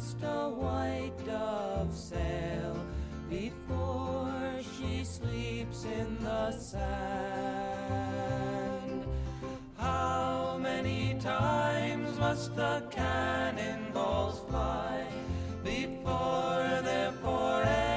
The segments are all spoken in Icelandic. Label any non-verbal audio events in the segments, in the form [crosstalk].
Must a white dove sail before she sleeps in the sand? How many times must the cannonballs fly before they're forever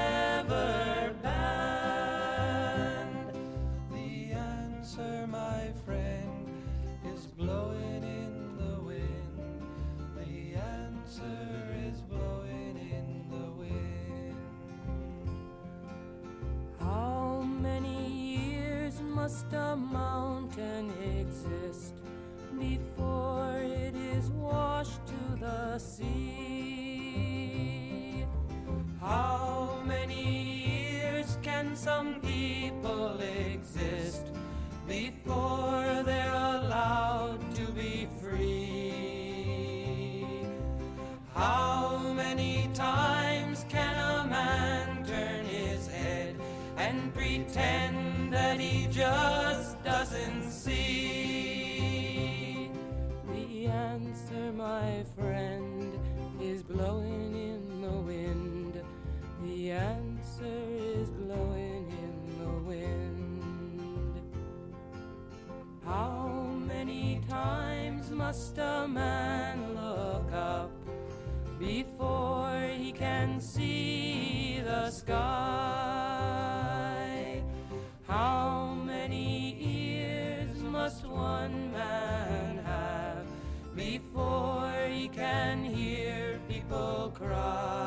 must a mountain exist before it is washed to the sea? How many years can some people exist before they're allowed to be free? How many times can a man turn his head and pretend that he just doesn't see? The answer, my friend, is blowing in the wind. The answer is blowing in the wind. How many times must a man look up before he can see the sky? Cry?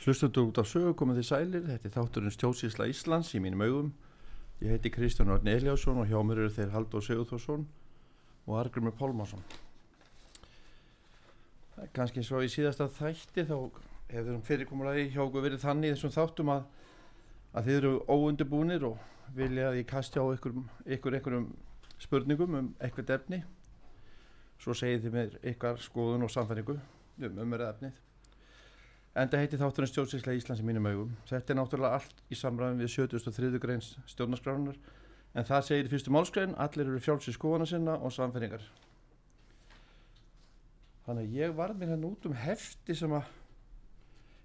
Hlustundu út af sögu komið þið sælir, þetta er þátturinn Stjósísla Íslands í mínum augum. Ég heiti Kristján Orn Eliásson og hjá mér eru þeir Haldur Sigurþórsson og Argrymur Pálmarsson. Er Kannski svo í síðasta þætti þá hefur um fyrirkomulagi hjá okkur verið þannig þessum þáttum að, að þið eru óundibúnir og vilja að ég kasti á ykkur einhverjum spurningum um eitthvað efni. Svo segið þið mér ykkar skoðun og samfæringu um umverða efnið. Enda heiti þátturinn stjórnsýsla Íslands í mínum augum. Þetta er náttúrulega allt í samræðum við 73. greins stjórnarskránar en það segir í fyrstu málskræn allir eru frjálsir skoðana sinna og samfæringar. Þannig að ég var mér hérna út um hefti sem að,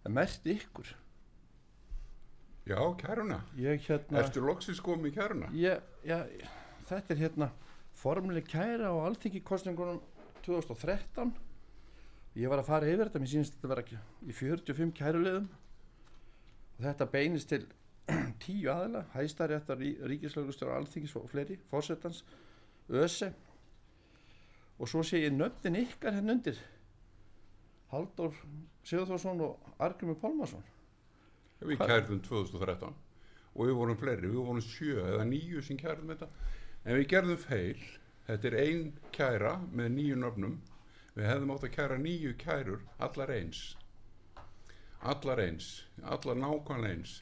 að merti ykkur. Já, kæruna. Ég hérna, Ertu loksins komið kæruna? ég, já, þetta er hérna formuleg kæra á alþingi kostningunum 2013 ég var að fara yfir þetta mér sínist þetta vera ekki í 45 kærulegum og þetta beinist til [clears throat] tíu aðila hæstaréttar ríkislaugustjóra alþingis og fleiri, fórsetans öse. Og svo sé ég nöfnin ykkar henn undir. Halldór Sigurþórsson og Argrymur Pálmarsson. Við kærðum 2013 og við vorum fleiri, við vorum sjö eða níu sem kærðum þetta. En við gerðum feil, þetta er ein kæra með níu nöfnum við hefðum átt að kæra níu kærur allar eins. Allar eins, allar nákvæmlega eins.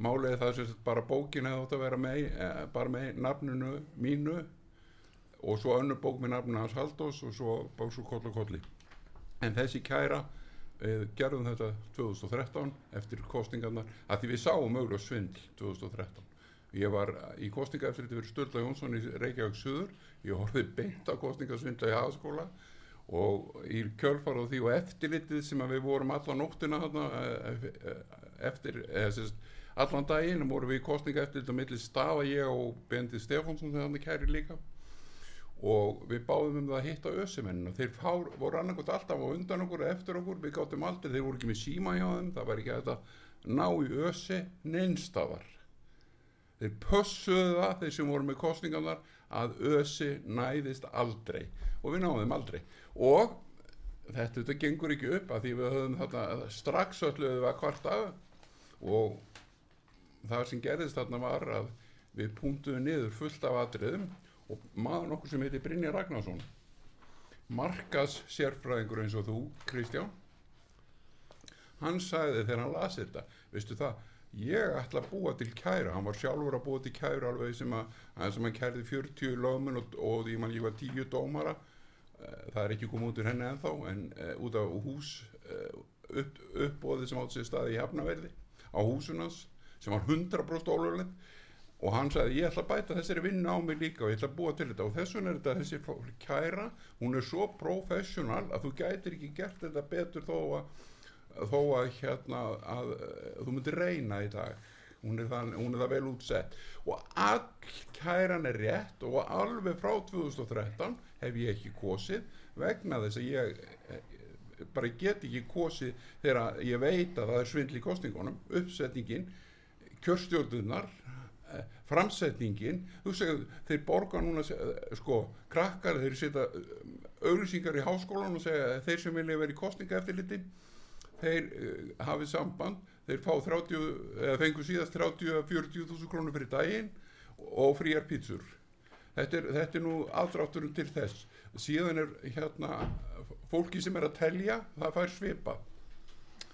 Málið það sem bara bókin hefði átt að vera með, eh, bara með nafninu mínu og svo önnur bók með nafninu hans Haldós og svo bóksú koll og kolli. En þessi kæra við gerðum þetta 2013 eftir kostingarnar að því við sáum auðvitað svindl 2013 ég var í kostinga eftir þetta fyrir Sturla Jónsson í Reykjavík Suður. Ég horfði beint á kostingasvindla í hagaskóla og í kjölfar á því og eftirlitið sem við vorum alla nóttina eh, eh, eftir eða, sérst, allan daginn vorum við í kostinga eftirlit á milli stafa ég og Bendi Stefánsson þegar hann er kæri líka. Og við báðum um það að hitta ösumennina. Þeir fár, voru annarkot alltaf á undan okkur eftir okkur, við gáttum aldrei, þeir voru ekki með síma hjá þeim, það var ekki að þetta ná í ösi neinstafar þeir pössuðu það þeir sem voru með kostningarnar að ösi næðist aldrei. Og við náðum aldrei og þetta, þetta gengur ekki upp að því við höfum þetta strax ölluðu að kvarta. Og það sem gerðist þarna var að við punktuðum niður fullt af atriðum og maður nokkur sem heitir Brynja Ragnarsson markas sérfræðingur eins og þú Kristján hann sagði þegar hann lasi þetta veistu það, ég ætla að búa til kæra hann var sjálfur að búa til kæra alveg sem að, hann kærði 40 lögmun og, og ég man ég var 10 dómara það er ekki komið út úr henni ennþá en uh, út af hús uh, upp, uppbóðið sem átt sér staði í Hafnaverði á húsunans sem var 100% ólöflegt og hann sagði ég ætla að bæta þessari vinnu á mig líka og ég ætla að búa til þetta. Og þess vegna er þetta þessi kæra hún er svo professional að þú gætir ekki gert þetta betur þó að, þó að hérna að, að þú myndir reyna í dag. Hún er, það, hún er það vel útsett. Og all kæran er rétt og alveg frá 2013 hef ég ekki kosið vegna þess að ég eh, bara get ekki kosið þegar ég veit að það er svindl í kostningunum uppsetningin, kjörstjórnunar eh, framsetningin. Þú segir þeir borga núna eh, sko krakkar þeir setja auðlýsingar í háskólan og segja þeir sem vilja vera í kostninga eftir liti þeir uh, hafið samband þeir fá 30, eða fengu síðast 30-40 þúsund krónur fyrir daginn og fríar pítsur þetta er, þetta er nú aðdrátturinn til þess. Síðan er hérna fólki sem er að telja það fær svipa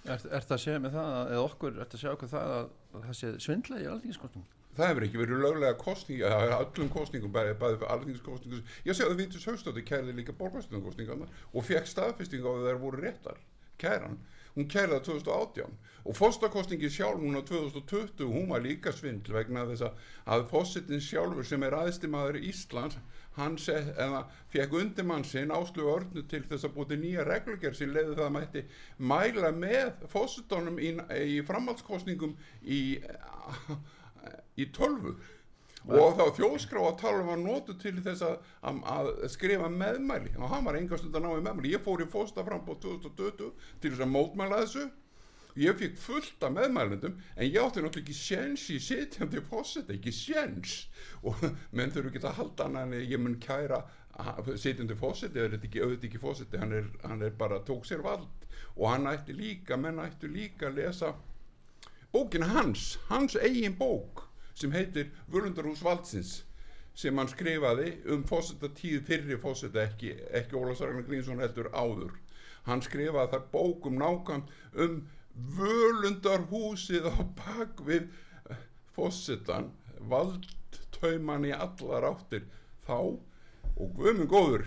Er, er það að segja með það, að- eða okkur, er það að segja okkur það að, að það sé svindla í alþingiskostum? það hefur ekki verið löglega kostning það öllum kostningum, bæði, bæði fyrir alþingiskostningum ég sé að Vítus Haustótti kærði líka borgarstundakostningarna og fekk staðfesting á að þær voru réttar. Kæran, hún kærði það 2018 og fóstakostningi sjálf núna 2020, hún var líka svindl vegna þess að, að fósittin sjálfur sem er aðstimaður Íslands hann set, eða, fekk undirmann sinn áslu örnu til þess að búti nýja reglugjör sem leiði það að mætti mæla með fósittónum í, í framhaldskostningum í, í tölvu og þá þjóðskrá að tala var notu til þess að, að, að skrifa meðmæli. Og hann var engast undan á í meðmæli. Ég fór í fósta fram på 2020 til þess að mótmæla þessu. Ég fikk fullt af meðmælendum en ég átti náttúrulega ekki sjens í sitjandi fósita, ekki sjens og menn þurfu ekki að halda hann en ég mun kæra sitjandi fósiti, er þetta ekki fósiti hann hann er bara tók sér vald. Og hann ætti líka, menn ætti líka að lesa bókin hans, hans eigin bók sem heitir Völundarhús valdsins sem hann skrifaði um fósita tíð fyrri fósita ekki, ekki Óla Sargnar Grínsson heldur áður. Hann skrifaði þar bókum nákvæmt um völundarhúsið á bakvið fósitan valdtauman í allar áttir. Þá og guðmund góður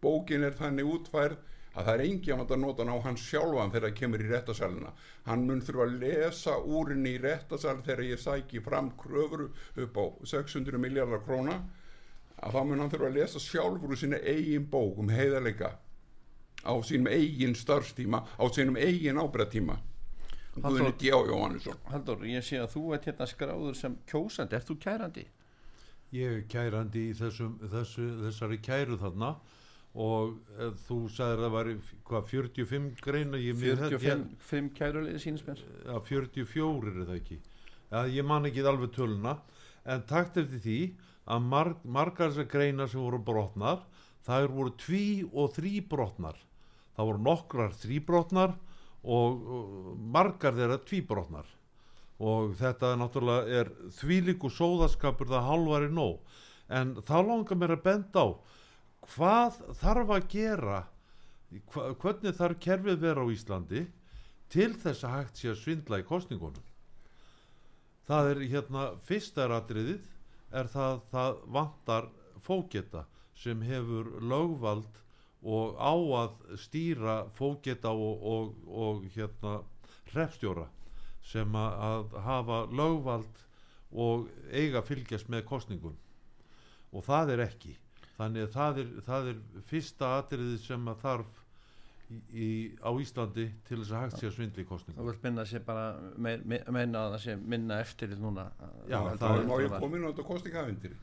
bókin er þannig útfærð að það er engin að nota hann á hann sjálfan þegar það kemur í réttasalina hann mun þurfa að lesa úr henni í réttasal þegar ég sæki fram kröfur upp á 600 miljardar króna. Að þá mun hann þurfa að lesa sjálfur úr sinni eigin bók um heiðarleika á sínum eigin starfstíma á sínum eigin ábreðtíma. Jóhannesson. Haldur, ég sé að þú ert hérna skráður sem kjósandi, ert þú kærandi? Ég er kærandi í þessum, þessu, þessari kæru þarna og eh, þú sagðir að það var hvað 45 greina ég, mér- 45 kærulegði sínist mér. Já, 44 er það ekki. Já, ég man ekki alveg töluna. En takt eftir því að marg, margar þessar greinar sem voru brotnar þær voru tví og þrý brotnar. Það voru nokkrar þrý brotnar og, og margar þeirra tví brotnar. Og þetta náttúrulega er þvílíku sóðaskapur það hálfari nóg. En þá langar mér að benda á hvað þarf að gera hva, hvernig þarf kerfið vera á Íslandi til þess að hægt sé að svindla í kostningunum það er hérna fyrsta ratriðið er það það vantar fógeta sem hefur lögvald og á að stýra fógeta og, og, og hérna hrefstjóra sem að, hafa lögvald og eiga fylgjast með kostningum og það er ekki þannig að það er, það er fyrsta atriði sem að þarf í, í, á Íslandi til þess að hægt sé að svindla í Þú kostningum vilt minna sér bara me- me- meina að það sé minna eftir núna. Já, það en er- Má ég inn á þetta kostningavendir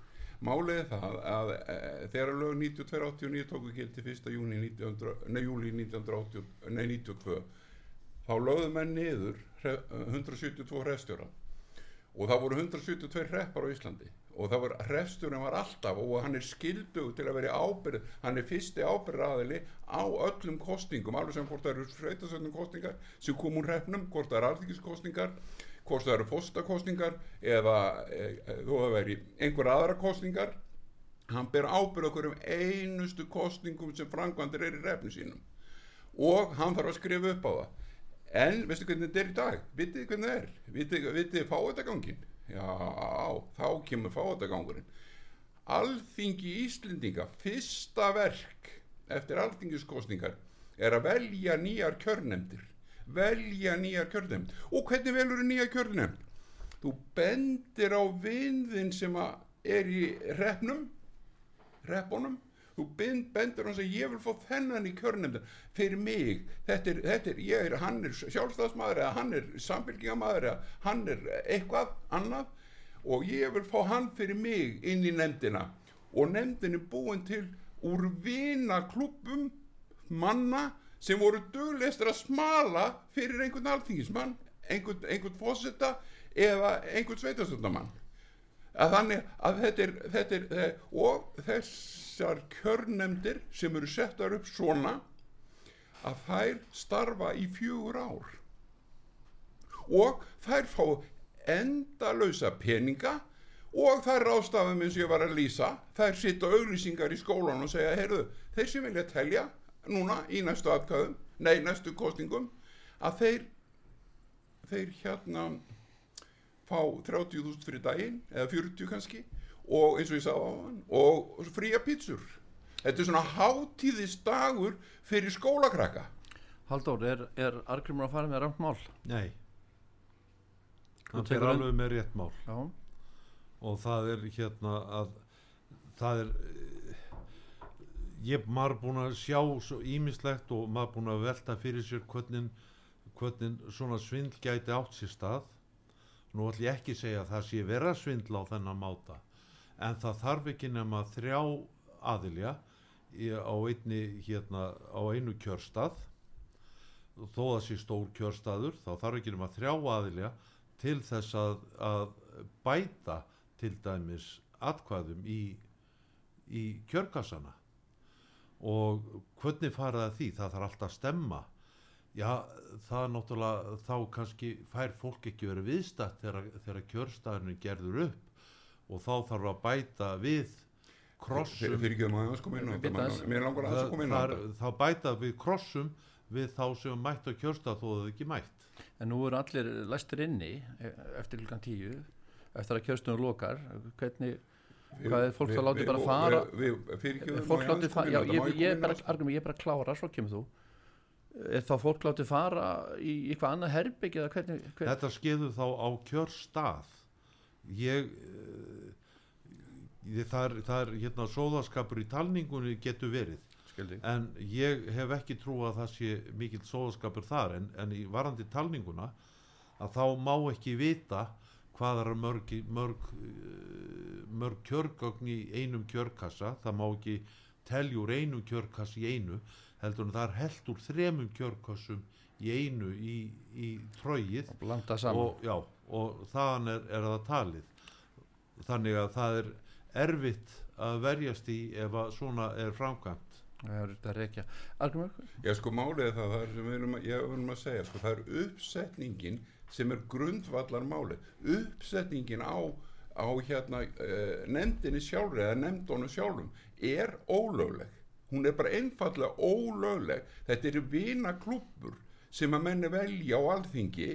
Málið er það að e, þegar lög 9289 tóku gildi 1. júni 1900, nei, júli 1980, nei, 92 þá lögðu menn niður hre- 172 hrefstjóra og það voru 172 hreppar á Íslandi og það var hrefstjórin var alltaf og hann er skildug til að vera ábyrð hann er fyrsti ábyrðaðili á öllum kostningum, alveg sem hvort það eru sveitasöndum kostningar sem kom úr hreppnum hvort það eru alþingiskostningar hvort það eru fóstakostningar eða e, e, þó það veri einhver aðra kostningar hann ber ábyrð okkur um einustu kostningum sem frangvandir er í refni sínum. Og hann þarf að skrifa upp á það. En veistu hvernig þetta er í dag? Vitið hvernig það er? Vitið vitið þið fáetagangin já, þá kemur fáetagangurinn Alþingi Íslendinga fyrsta verk eftir alþingiskostningar er að velja nýjar kjörnefndir. Velja nýjar kjörnefnd. Og hvernig velur nýjar kjörnefnd? Þú bendir á vinðin sem er í repnum reppunum þú bendur hans að ég vil fá þennan í kjörnefndin fyrir mig. Þetta er, þetta er, er, hann er sjálfstæðsmaður eða hann er samfélgingamaður eða hann er eitthvað annað og ég vil fá hann fyrir mig inn í nefndina. Og nefndin er búin til úr vina klubum manna sem voru dugleistur að smala fyrir einhvern alþingismann einhvern, einhvern fósetta eða einhvern sveitastundamann að þannig að þetta er, þetta er eh, og þessar kjörnemdir sem eru settar upp svona að þær starfa í fjögur ár. Og þær fá endalausa peninga og þær ráðstafum eins og ég var að lýsa þær sitta auglýsingar í skólan og segja heyrðu, þeir sem vilja telja núna í næstu atkvæðum nei, næstu kostingum að þeir þeir hérna fá 30.000 fyrir daginn eða 40 kannski og eins og ég sagði á hann og fría pítsur þetta er svona hátíðist dagur fyrir skólakrakka Halldór, er, er Argrimur að fara með rámt mál? Nei. Hann inn- alveg með rétt mál. Já, og það er hérna að það er ég maður búin að sjá svo ímislegt og maður búin að velta fyrir sér hvernig, hvernig svona svindl gæti átt sér stað nú ætlum ég ekki að segja að það sé vera svindl á þennan máta en það þarf ekki nema þrjá aðilja á, einni, hérna, á einu kjörstað. Þó það sé stór kjörstaður þá þarf ekki nema þrjá aðilja til þess að, að bæta til dæmis atkvæðum í, í kjörkassana. Og hvernig faraði því? Það þarf alltaf að stemma já það er náttúrulega þá kannski fær fólk ekki verið viðstætt þegar, þegar kjörstaðurinn gerður upp og þá þarf að bæta við krossum. Að að það, það það, þá bæta við krossum við þá sem mætt á kjörstað þó það ekki mætt. En nú eru allir læstir inni e- eftir klukkan tíu eftir að kjörstunum lokar. Hvernig, hvað er fólk þá látið bara fara? við, við, fólk látið fara já, ég, ég, bara, Argrimur, ég er bara að klára, svo kemur þú er þá fólk látið fara í eitthvað annað herbygg eða hvernig, hvernig Þetta skeður þá á kjörstað. Ég, eh, ég það það er hérna sóðaskapur í talningunni getur verið. Skildi. En ég hef ekki trú að það sé mikill sóðaskapur þar en, en í varandi talninguna að þá má ekki vita hvað er mörg, mörg, eh, mörg kjörgögn í einum kjörkassa. Það má ekki teljur einum kjörkass í einu heldur en það er held úr þremum kjörkassum í einu í, í blanda saman. Og, já, og þaðan er, er það talið. Þannig að það er erfitt að verjast í ef að svona er framkvæmt. Það er þetta Argrimur, Já sko málið er það, það er sem við erum að, ég erum að segja sko, það er uppsetningin sem er grundvallar málið uppsetningin á, á hérna uh, nefndinni sjálfur eða nefndónu sjálfum er ólögleg hún er bara einfallega ólögleg. Þetta eru vina klúppur sem að menni velja á alþingi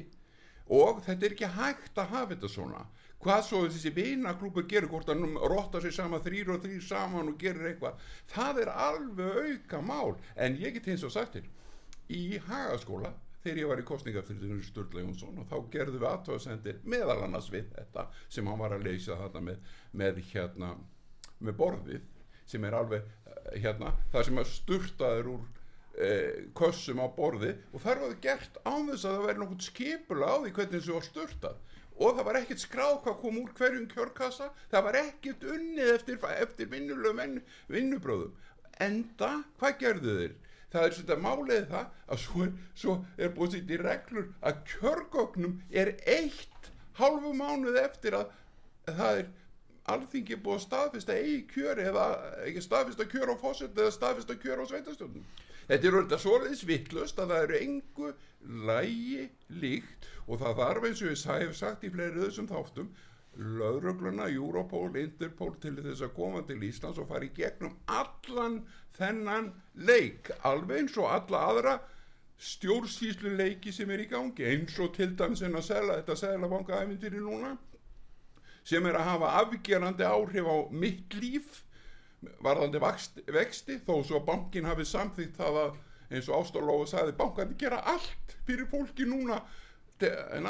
og þetta er ekki hægt að hafa þetta svona. Hvað svo þessi vinaklúpur gerir hvort hann rotta sig saman þrýr og þrýr saman og gerir eitthvað. Það er alveg auka mál. En ég get eins og sagt þér í hagaskóla þegar ég var í kostningafþyrðunum Sturla Jónsson og þá gerðum við aðtöðasendir meðal annars við þetta sem hann var að leysa þetta með, með hérna með borðið sem er alveg hérna það sem að sturtaður úr eh, kössum á borði og það var gert án þess að það væri nokkuð skipula á því hvernig þessu var sturtað og það var ekkert skráð hvað kom úr hverjum kjörkassa það var ekkert unnið eftir, eftir vinnulegu vinnubröðum enda, hvað gerðu þeir? það er svona málið það að svo er, svo er búið sitt í reglur að kjörgögnum er eitt hálfu mánuð eftir að það er alþingi búið að staðfesta eigi kjör eða ekki staðfesta kjör á fósett eða staðfesta kjör á sveitastjóðnum þetta er orðið svoleiðis vittlust að það eru engu lægi líkt og það þarf eins og ég hef sagt í fleiri þessum þáttum löðrögluna, Europol, Interpol til þess að koma til Íslands og fara í gegnum allan þennan leik, alveg eins og alla aðra stjórnsýslu leiki sem er í gangi, eins og til dæmis en að selja þetta seljabanka æfintyri núna sem er að hafa afgerandi áhrif á mitt líf varðandi vexti þó svo að bankin hafi samþýtt það að eins og Ástólóðu sagði bankandi gera allt fyrir fólki núna. En,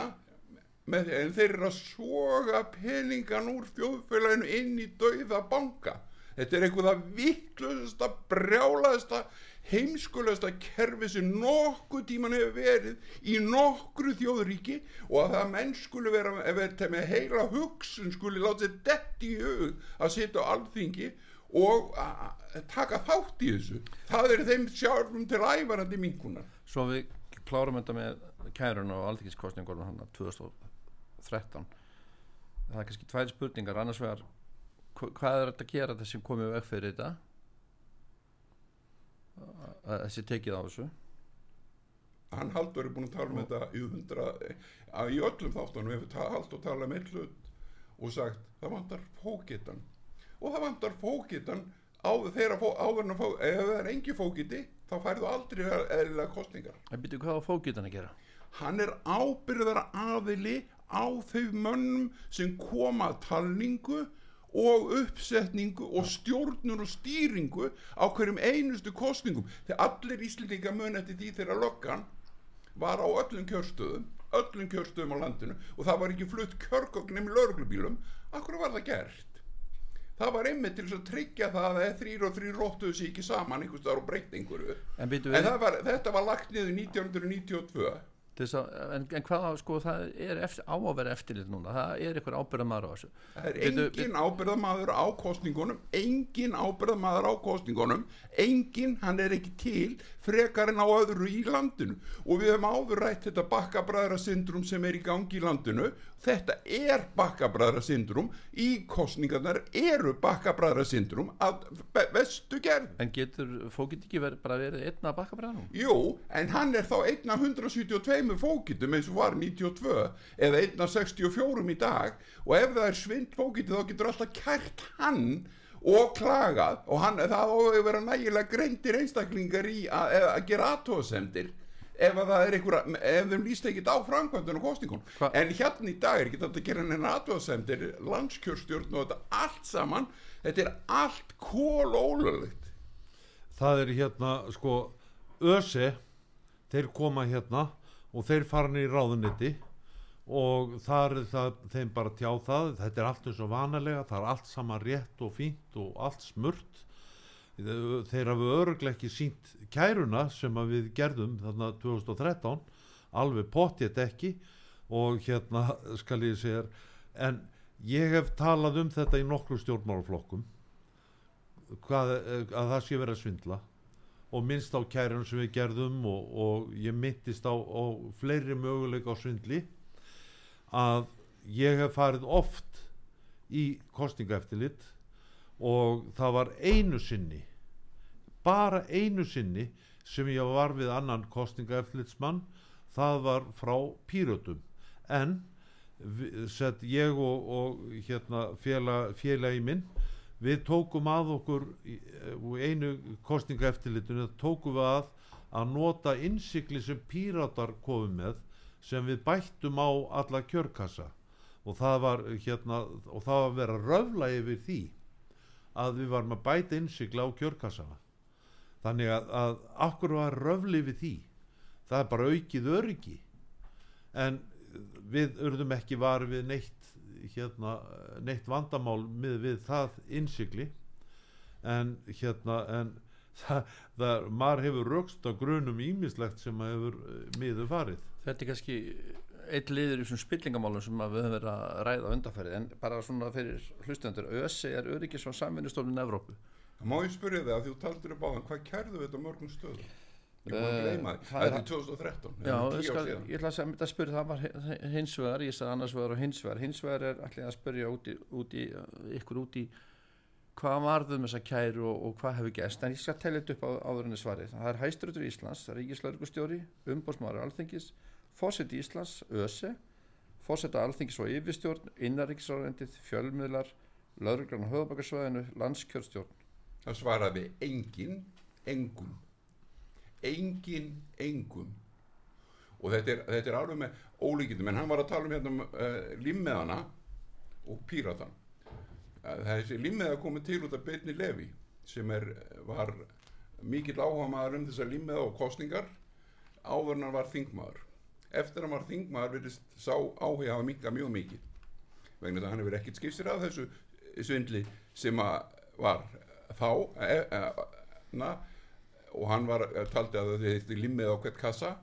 með, en þeir eru að soga peningan úr þjóðfélaginu inn í dauða banka. Þetta er eitthvað að vittlusasta brjálaðasta heimskulegasta kerfi sem nokkuð tíman hefur verið í nokkru þjóðuríki og að það menn skuli vera, vera með heila hugsun skuli láta sér dett í hug að sitja á alþingi og að taka þátt í þessu. Það er þeim sjálfum til ævarandi minkunar Svo við klárum þetta með kærun og aldrei hann 2013 það er kannski tvær spurningar. Annars vegar hva- hvað er þetta að gera þessi komið veg fyrir þetta að þessi tekið á þessu? Hann Haldur er búin að tala um þetta í, hundra, að í öllum þáttunum hefur ta- Haldur talað um eitt hlut og sagt það vantar fókitan og það vantar fókitan á þeirra áður fó, ef það er engi fókiti þá færðu aldrei eðlilega kostningar en byrju hvað á fókitan að gera? Hann er ábyrðara aðili á þau mönnum sem koma að talningu og uppsetningu og stjórnur og stýringu á hverjum einustu kostningum þegar allir íslendinga mun eftir því þegar löggan var á öllum kjörstöðum öllum kjörstöðum á landinu og það var ekki flutt kjörgögn nefnir lauruglubílum akkur var það gert? Það var einmitt til að tryggja það að þrýr og þrýr róttuðu sig ekki saman einhvers þar og breytt einhverju. En, en var, þetta var lagt niður 1992 Að, en, en hvað sko það er eftir, á að vera eftirlit núna það er einhver ábyrðamaður á þessu. Það er Veitu, engin ábyrðamaður á kostningunum engin ábyrðamaður á kostningunum engin, hann er ekki til frekar en á öðru í landinu. Og við höfum áðurrætt þetta bakkabræðarasindrum sem er í gangi í landinu. Þetta er bakkabræðarasindrum í kostningarnar eru bakkabræðarasindrum að vestu gerð. En getur, fókitt ekki verið bara verið einna bakkabræðanum? Jú, en hann er þá einna 172 tveimur fókitum eins og var 92 eða 1.64 í dag og ef það er svind fókiti þá getur alltaf kært hann og klagað og hann, það áður að vera nægilega greintir einstaklingar í að, að, að gera aðtóðsendir ef það er einhverja, ef þeim líst ekkit á framkvæmdun og kostingum, Hva? en hérna í dag er ekki þetta að gera neina aðtóðsendir landskjörstjórn og þetta allt saman. Þetta er allt kólólulegt Það er hérna sko ösi þeir koma hérna og þeir niður í ráðunetti og þar er það, þeim bara tjá það. Þetta er allt eins og vanalega það er allt saman rétt og fínt og allt smurt. Þeir hafa örglega ekki sínt kæruna sem við gerðum þarna 2013 alveg pottið ekki og hérna [laughs] skal ég segja en ég hef talað um þetta í nokkru stjórnmálaflokkum að það sé verið að svindla og minnst á kærun sem við gerðum og, og ég myndist á, á fleiri möguleika á svindli að ég hef farið oft í kostningaeftirlit og það var einu sinni bara einu sinni sem ég var við annan kostningaeftirlitsmann það var frá pírötum. En sett ég og, og hérna félag, félagi minn við tókum að okkur í í einu kostningaeftirlitinu tókum við að að nota innsikli sem píratar komum með sem við bættum á alla kjörkassa. Og það var hérna og það var að röfla yfir því að við varum að bæta innsigla á kjörkassana. Þannig að, að akkur var röfli við því. Það er bara aukið öryggi. En við urðum ekki var við neitt hérna, neitt vandamál með við það innsigli. En hérna en það, það, maður hefur rögst á grunum ímislegt sem að hefur eh, miður farið. Þetta er kannski eitt liður í svona spillingamálum sem að við höfum verið að ræða á undanfærið en bara svona fyrir hlustendur ÖSI er öryggis og samvinnustofnun Evrópu Má ég spyrja þig að þú taldur upp á þann, hvað kærðu þetta mörgum stöðum? Ég var að Eh, gleyma því, það er- er 2013, Já, það ég, 10 skal, ég ætla að að spyrja það var hi- hins vegar, ég sagði annars vegar og hins vegar. Hins vegar er allir að spyrja út í, út í, ykkur út í hvað varðum þessa kæru og, og hvað hefur gæst en ég skal tellja þetta upp á áðurinni svarið. Það er hæsturötur Íslands, Ríkislaurgustjóri umbósmaður Alþingis fósiti Íslands, ÖSE fósita Alþingis og yfirstjórn innaríkisárendið, fjölmiðlar lauruglan á höfabakarsvæðinu, landskjörstjórn. Það svaraði engin, engum engin, engum. Og þetta er, þetta er alveg með ólíkindum en hann var að tala um hérna uh, limmeðana og píratan uh, þessi limmeða komið til út af Byrni Levi sem er, var mikill áhuga maður um þessar limmeða og kostningar áður en hann var þingmaður. Eftir að hann var þingmaður virðist sá áhuga hafa minka mjög mikið vegna þess að hann hefur ekkert skipsir af þessu svindli sem að var þá e, e, na, og hann var taldi að það hefði limmið á hvert kassa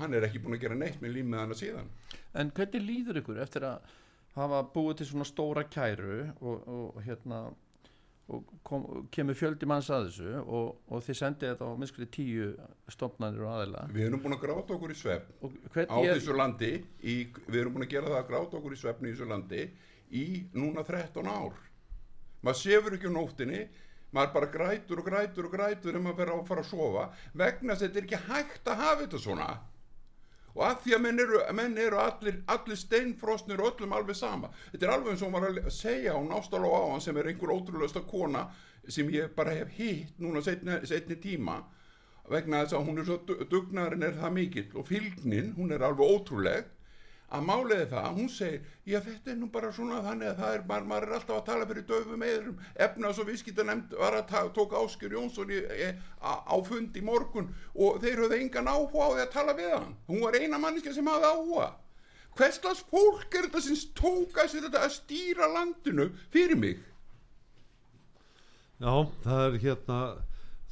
hann er ekki búin að gera neitt með limmið hana síðan. En hvernig líður ykkur eftir að hafa búið til svona stóra kæru og, og hérna og kom, kemur fjöldi manns að þessu og, og þið sendið þetta á minnskri tíu stofnanir og aðila? Við erum búin að gráta okkur í svefn á er þessu landi í, við erum búin að gera það að gráta okkur í svefn í þessu landi í núna 13 ár. Maður sefur ekki á nóttinni maður bara grætur og grætur og grætur um að vera að fara að sofa vegna þess að þetta er ekki hægt að hafa þetta svona. Og að því að menn eru, menn eru allir, allir steinfrosnir og öllum alveg sama. Þetta er alveg eins og var að segja á Nástaló á hann sem er einhver ótrúlegasta kona sem ég bara hef hitt núna setni, setni tíma vegna þess að hún er svo du- dugnarinn er það mikill og fylgnin, hún er alveg ótrúleg að máliði það, hún segir já þetta er nú bara svona þannig að það er maður, maður er alltaf að tala fyrir döfum eðrum efnas og viðskipta nefnd var að ta- tók Áskjör Jónsson í, e, á, á fund í morgun og þeir höfðu engan áhuga á því að tala við hann. Hún var eina manniska sem hafði áhuga. Hvers slags fólk er þetta sem tóka sér þetta að stýra landinu fyrir mig? Já, það er hérna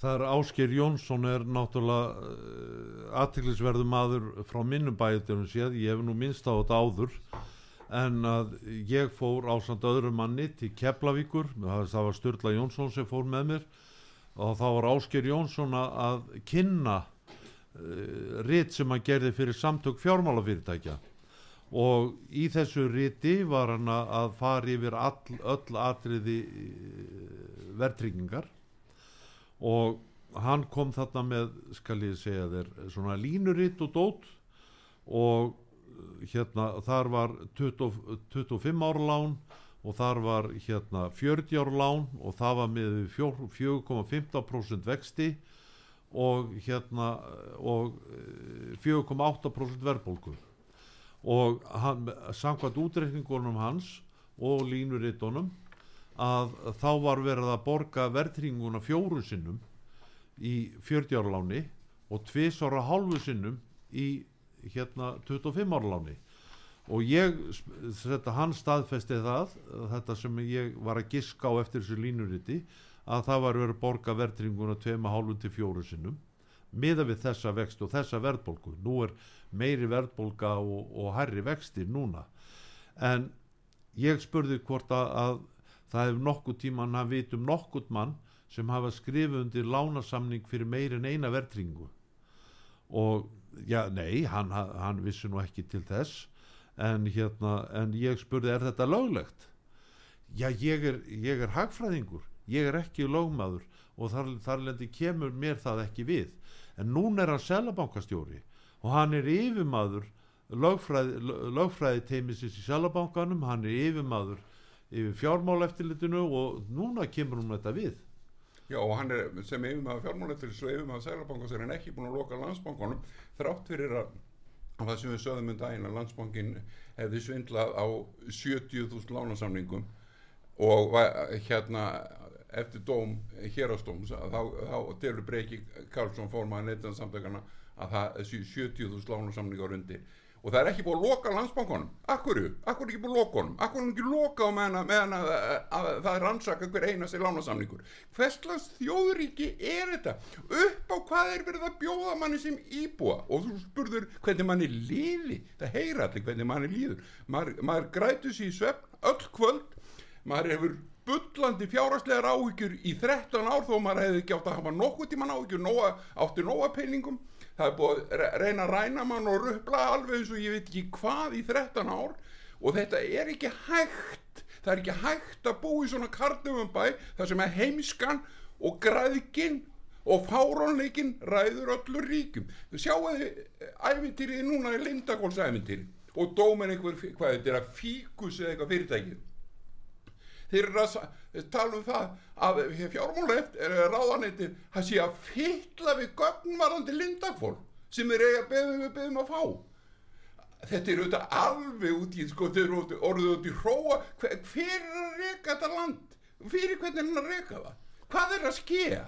það er Ásker Jónsson er náttúrulega uh, aðtiklisverðu maður frá minnum bæjutunum séð, ég hef nú minnst á þetta áður en að ég fór ásand öðrum manni til Keflavíkur, það var Sturla Jónsson sem fór með mér. Og þá var Ásker Jónsson að, kynna uh, rit sem hann gerði fyrir samtök fjármálafyrirtækja. Og í þessu riti var hann að fara yfir all, öll atriði uh, verðtryggingar og hann kom þarna með skal ég segja þér svona línuritt og dót. Og uh, hérna þar var 20, 25 ára lán og þar var hérna 40 ára lán og það var með 4,15% vexti og hérna og eh, 4,8% verðbólgu. Og hann, samkvæmt útreikningunum hans og línurittunum að þá var verið að borga verðtringuna fjóru sinnum í 40 ára láni og tvisara hálfu sinnum í hérna 25 ára láni. Og ég þetta hann staðfesti það þetta sem ég var að giska á eftir þessu línuriti að það var verið að borga verðtringuna 2,5 til 4 sinnum miða við þessa vext og þessa verðbólgu. Nú er meiri verðbólga og, og hærri vextir núna. En ég spurði hvort að, að það hef nokkuð tíman að vita um nokkuð mann sem hafa skrifið undir lánasamning fyrir meiri en eina verðringu og já, nei, hann, hann vissi nú ekki til þess. En hérna, en ég spurði er þetta löglegt? Já, ég er, ég er hagfræðingur. Ég er ekki lögmaður og þar, þar lendi kemur mér það ekki við. En núna er hann selabankastjóri og hann er yfirmaður lögfræði, lögfræði teimisins í selabankanum, hann er yfirmaður yfir fjármáleftilitinu og núna kemur hún þetta við. Já, og hann er sem yfirmaður fjármálættilis og yfirmaður Sælabankans er hann ekki búin að loka landsbankanum þrátt fyrir að það sem við sögðum um daginn að landsbankin hefði svindlað á 70.000 lánasamningum og hérna eftir dóm hérastóms þá, þá telur Breki Karlsson fórmaður neittans að það séu 70.000 lánasamningar undir og það er ekki búið að loka landsbankunum akkurju, akkur er ekki búið að loka honum? Akkur er ekki loka á meðan, meðan að, að, að það er rannsaka hver einasti lánasamningur? Hverslas þjóðríki er þetta? Upp á hvað er verið að bjóða manni sem íbúa? Og þú spurður hvernig manni líði. Það heyra allir hvernig manni líður. Maður, maður grætur sér í svefn öll kvöld. Maður hefur bullandi fjárhagslegar áhyggjur í 13 ár þó maður hefði ekki átt að hafa nokkuð tíman áhyggjur nóga, átti nóga peningum það er búið að re- reyna að ræna mann og röpla alveg eins og ég veit ekki hvað í 13 ár. Og þetta er ekki hægt. Það er ekki hægt að búa í svona kartumabæ þar sem er heimskan og græðkin og fárónleikin ræður öllur ríkum. Sjáu þið æfintýrið núna í Lindakólsæfintýri og dómin einhver, hvað þetta er að fíkus eða eitthvað fyrirtækið þeir eru að tala um það að fjármála eftir ráðanætti það sé að fylla við gögnvarandi lindakfól sem þeir eiga beðum við beðum að fá. Þetta er auðvitað alveg út í sko, þeir eru orðið út í hróa. Hver, hver er að reka þetta land? Fyrir hvernig er hann að reka það? Hvað er að skeja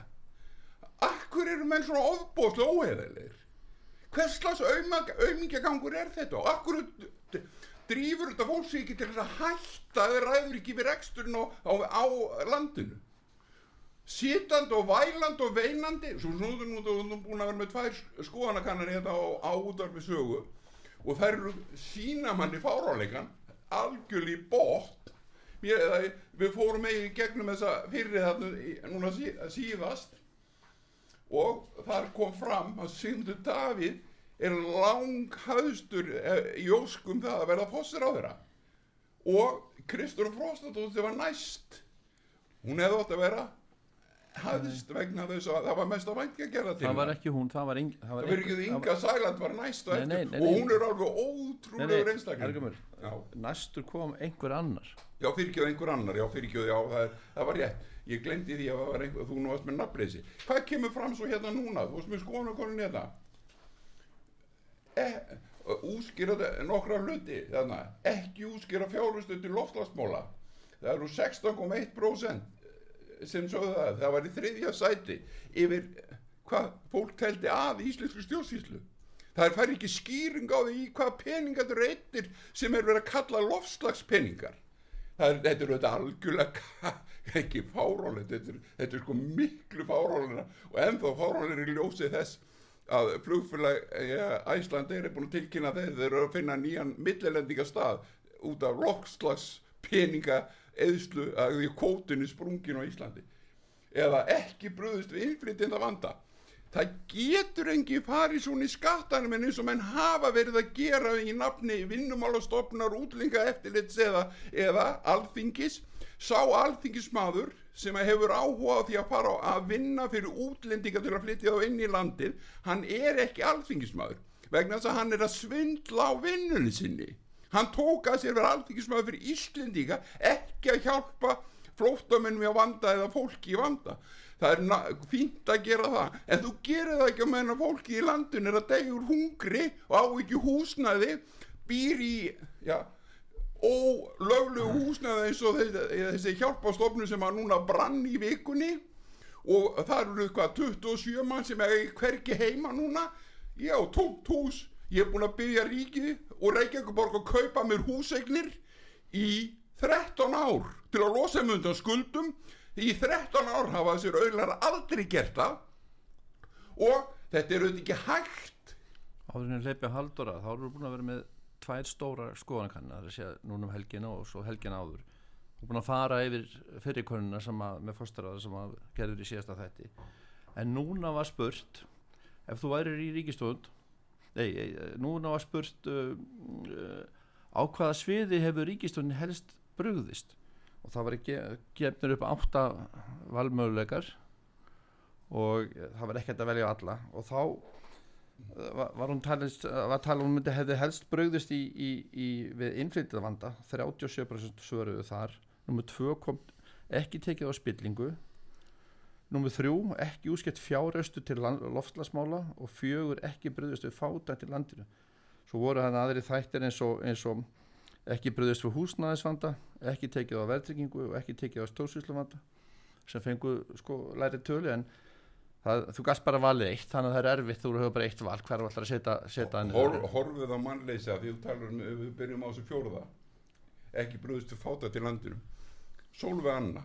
akkur eru menn svona ofbóðslega óheðilegir hvers slags aumingjagangur er þetta? Og akkur drýfur þetta fólk sig ekki til þess að hætta eða ræður ekki við reksturinn á, á, á landinu. Sitandi og vælandi og veinandi svo snúður nú þú búin að vera með tvær skoðanakannar hérna á, á útvarfi sögu og þær eru sína manni fáráleikan algjörlega í bótt við fórum með í gegnum þessa þarna í- núna sí, síðast og þar kom fram að Sigmundur Davíð er langhæðstur í óskum það að verða fossir á þeirra og Kristur Frostadóttir var næst. Hún hefði átt að vera hæðst vegna þess að það var mest að vænti að gera til það var ekki hún, það var, ing, það var ekki Inga Sæland var næst og eftir. nei, nei, og nei. hún er alveg Ergumur, já, næstur kom einhver annar. Já fyrirgjöðu einhver annar já fyrirgjöðu, já það, það var rétt. Ég glemdi því að einhver, þú nú varst með nafnleysi. Hvað kemur fram svo hérna núna? Þú varst með skoðanakonin hérna eh, úskýra þetta- nokkra hluti þarna, ekki úskýra fjárhustu til loftlagsmóla það eru 16,1% sem sögðu það, það var í þriðja sæti yfir hvað fólk teldi að í íslensku stjórnsýslu. Það fær ekki skýring á því hvað peningar þetta eru eittir sem er verið að kalla lofslagspeningar það er, þetta er auðvitað algjörlega [laughs] ekki fáránlegt. Þetta er, þetta er sko miklu fáránlega og ennþá fáránlega í ljósi þess að flugfélag ja, Æslandir er búin að tilkynna þeir þeir eru að finna nýjan millilendinga stað út af loftslagspeninga eðslu að því kvótinu sprungin á Íslandi. Eða ekki bröðust við innflytjenda vanda. Það getur engi farið svona í skattanum en eins og menn hafa verið að gera í nafni vinnumálastofnar útlinga eftirlits eða, eða alþingis. Sá alþingismadur sem hefur áhuga á því að fara að vinna fyrir útlendinga til að flytja þá inn í landið hann er ekki alþingismadur vegna þess að hann er að svindla á vinnunni sinni. Hann tók að sér vera alþingismadur fyrir Íslendinga ekki að hjálpa flóttamennum í að vanda eða fólki í vanda. Það er fínt að gera það en þú gerir það ekki að meðan að fólki í landinu er að degja úr hungri og á ekki húsnæði býr í já, ólöflegu húsnæði eins og þessi, hjálpastofnu sem að núna brann í vikunni. Og það eru hvað 27 mann sem er hvergi heima núna. Já, tómt hús. Ég er búin að byggja ríkið og Reykjavíkuborg að kaupa mér húseignir í 13 ár til að losa mig undan skuldum. Í 13 ár hafa þessir auðlar aldrei gert það. Og þetta er auðvitað ekki hægt. Áður en hleypi að haldora þá við búin að vera með tvær stóra skoðanakanna það er að segja núna um helgina og svo helgina áður. Og búin að fara yfir fyrirkonuna með fóstaraða sem að gerður í síðasta þætti. En núna var spurt ef þú værir í ríkistofund nei, nei, núna var spurt uh, uh, á hvaða sviði hefur ríkistofun helst brugðist? Og það var ekki gefnir upp átta valmöguleikar og það var ekkert að velja alla. Og þá var, hún talist var talað um myndi hefði helst brugðist í, í, í við innflytjað vanda 37% svöruðu þar. Nummer 2 kom ekki tekið á spillingu. Nummer 3 ekki úskett fjáraustu til loftslagsmála. Og fjögur ekki brugðist við fátækt í landinu. Svo voru hann aðri þættir eins og, eins og ekki bröðist fyrir húsnæðisvanda ekki tekið á verðtryggingu og ekki tekið á stórsýsluvanda sem fengu sko læri tölu. En það, þú gast bara valið eitt þannig að það er erfitt þú hefur bara eitt val hver var alltaf að setja, Hor, horfið á mannleysa því þú talar um, við byrjum á þessu fjóruða ekki brúðist við fáta til landinu. Sólveig Anna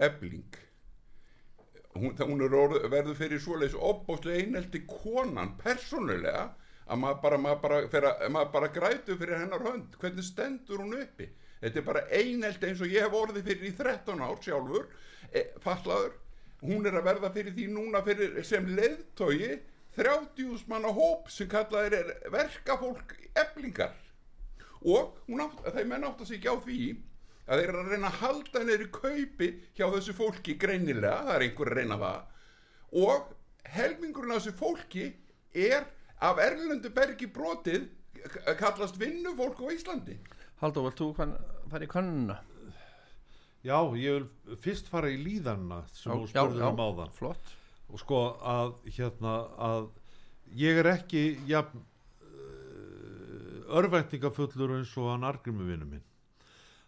Ebling hún, það- hún orð, verður fyrir svoleiðis opbóðslega einelti konan persónulega að maður bara, maður bara, fyrir, að- maður bara grætu fyrir hennar hönd. Hvernig stendur hún uppi? Þetta er bara einelti eins og ég hef orðið fyrir í 13 ár sjálfur e, fallaður hún er að verða fyrir því núna fyrir, sem leiðtogi 30 manna hóp sem kallaðir er verkafólk eblingar og átt, þeir menn átt að ekki á því að þeir eru að reyna að halda neyri kaupi hjá þessu fólki greinilega, það er einhver að reyna það og helmingurinn af þessu fólki er af erlendu bergi brotið kallast vinnufólk á Íslandi. Haldur, vilt þú fara í könnuna? Já, ég vil fyrst fara í líðanna sem þú spurður um áðan. Flott. Og sko að hérna að ég er ekki jafn uh, örvæntingafullur eins og hann argrimu vinnu minn.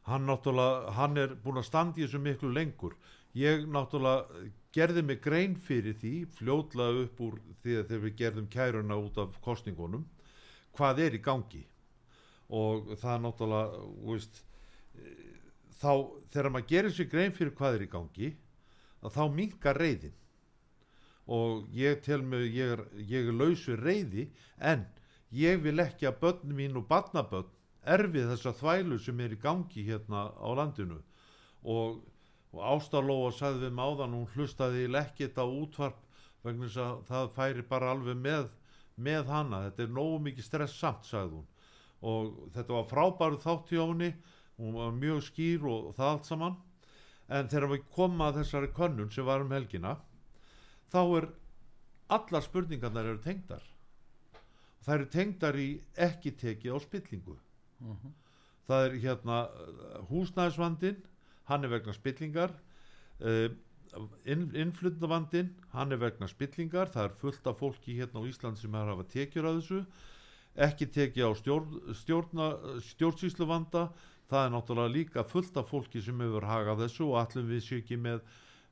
Hann náttúrulega, hann er búin að standa í þessu miklu lengur. Ég náttúrulega gerði mig grein fyrir því fljótlega upp úr því að þegar við gerðum kæruna út af kostningunum hvað er í gangi. Og það náttúrulega þú veist, eh, þá þegar maður gerir sér grein fyrir hvað er í gangi þá minkar reyðin og ég tel mig ég er, ég er lausu reyði en ég vil ekki að börn mín og barnabörn erfið þessa þvælu sem er í gangi hérna á landinu. Og, og Ástarlóa sagði við máðan hún hlustaði lekkit á útvarp vegna þess að það færi bara alveg með, með hana. Þetta er nógu mikið stress samt sagði hún. Og þetta var frábæru þátt hjá henni hún var mjög skýr og, það allt saman. En þegar við komum að þessari könnun sem var um helgina þá er allar spurningarnar eru tengdar. Það eru tengdar í ekki tekið á spillingu. Það er hérna uh, húsnæðisvandin hann er vegna spillingar. Uh, inn, innflutnavandin hann er vegna spillingar. Það er fullt af fólki hérna á Ísland sem er að hafa tekjur að þessu. Ekki tekið á stjórn, stjórnsýsluvanda það er náttúrulega líka fullt af fólki sem hefur hagað þessu og allum við séu ekki með,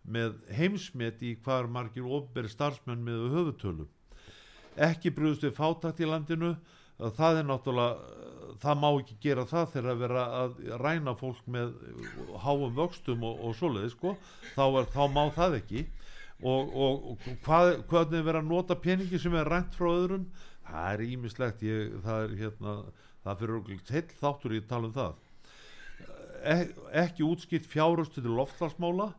með heimsmet í hvað er margir ofberi starfsmenn með höfutölum ekki brúðust við fátakt í landinu. Það er náttúrulega það má ekki gera það þegar að vera að ræna fólk með háum vöxtum og, og svoleiði sko. Þá, er, þá má það ekki. Og, og, og hvað, hvernig er verið að nota peningi sem er rænt frá öðrum? Það er ímislegt ég, það er hérna það fyrir okkur heill þáttur í tala um það ekki útskipt fjárhust til loftslagsmála.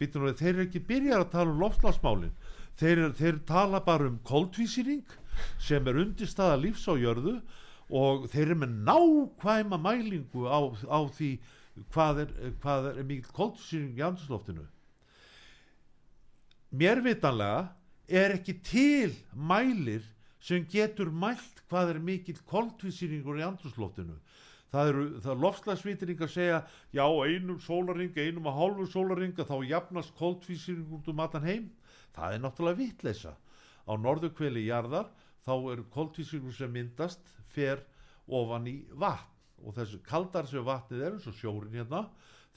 Býtum við þeir eru ekki byrjar að tala um loftslagsmálin. Þeir, þeir tala bara um koldvísýring sem er undirstaða lífs á jörðu og þeir eru með nákvæma mælingu á, á því hvað er, hvað er mikil koldvísýring í andrúsloftinu mér vitanlega er ekki til mælir sem getur mælt hvað er mikill koldvísýringur í andrúsloftinu það eru, það lofslagsvitringar segja já, einum sólaring, einum og hálfu sólaringa þá jafnast koldvísýringur út um allan heim. Það er náttúrulega vitleisa á norðurkveli jarðar þá er koldvísýringur sem myndast fer ofan í vatn. Og þessu kaldar sem vatnið er eins og sjórin hérna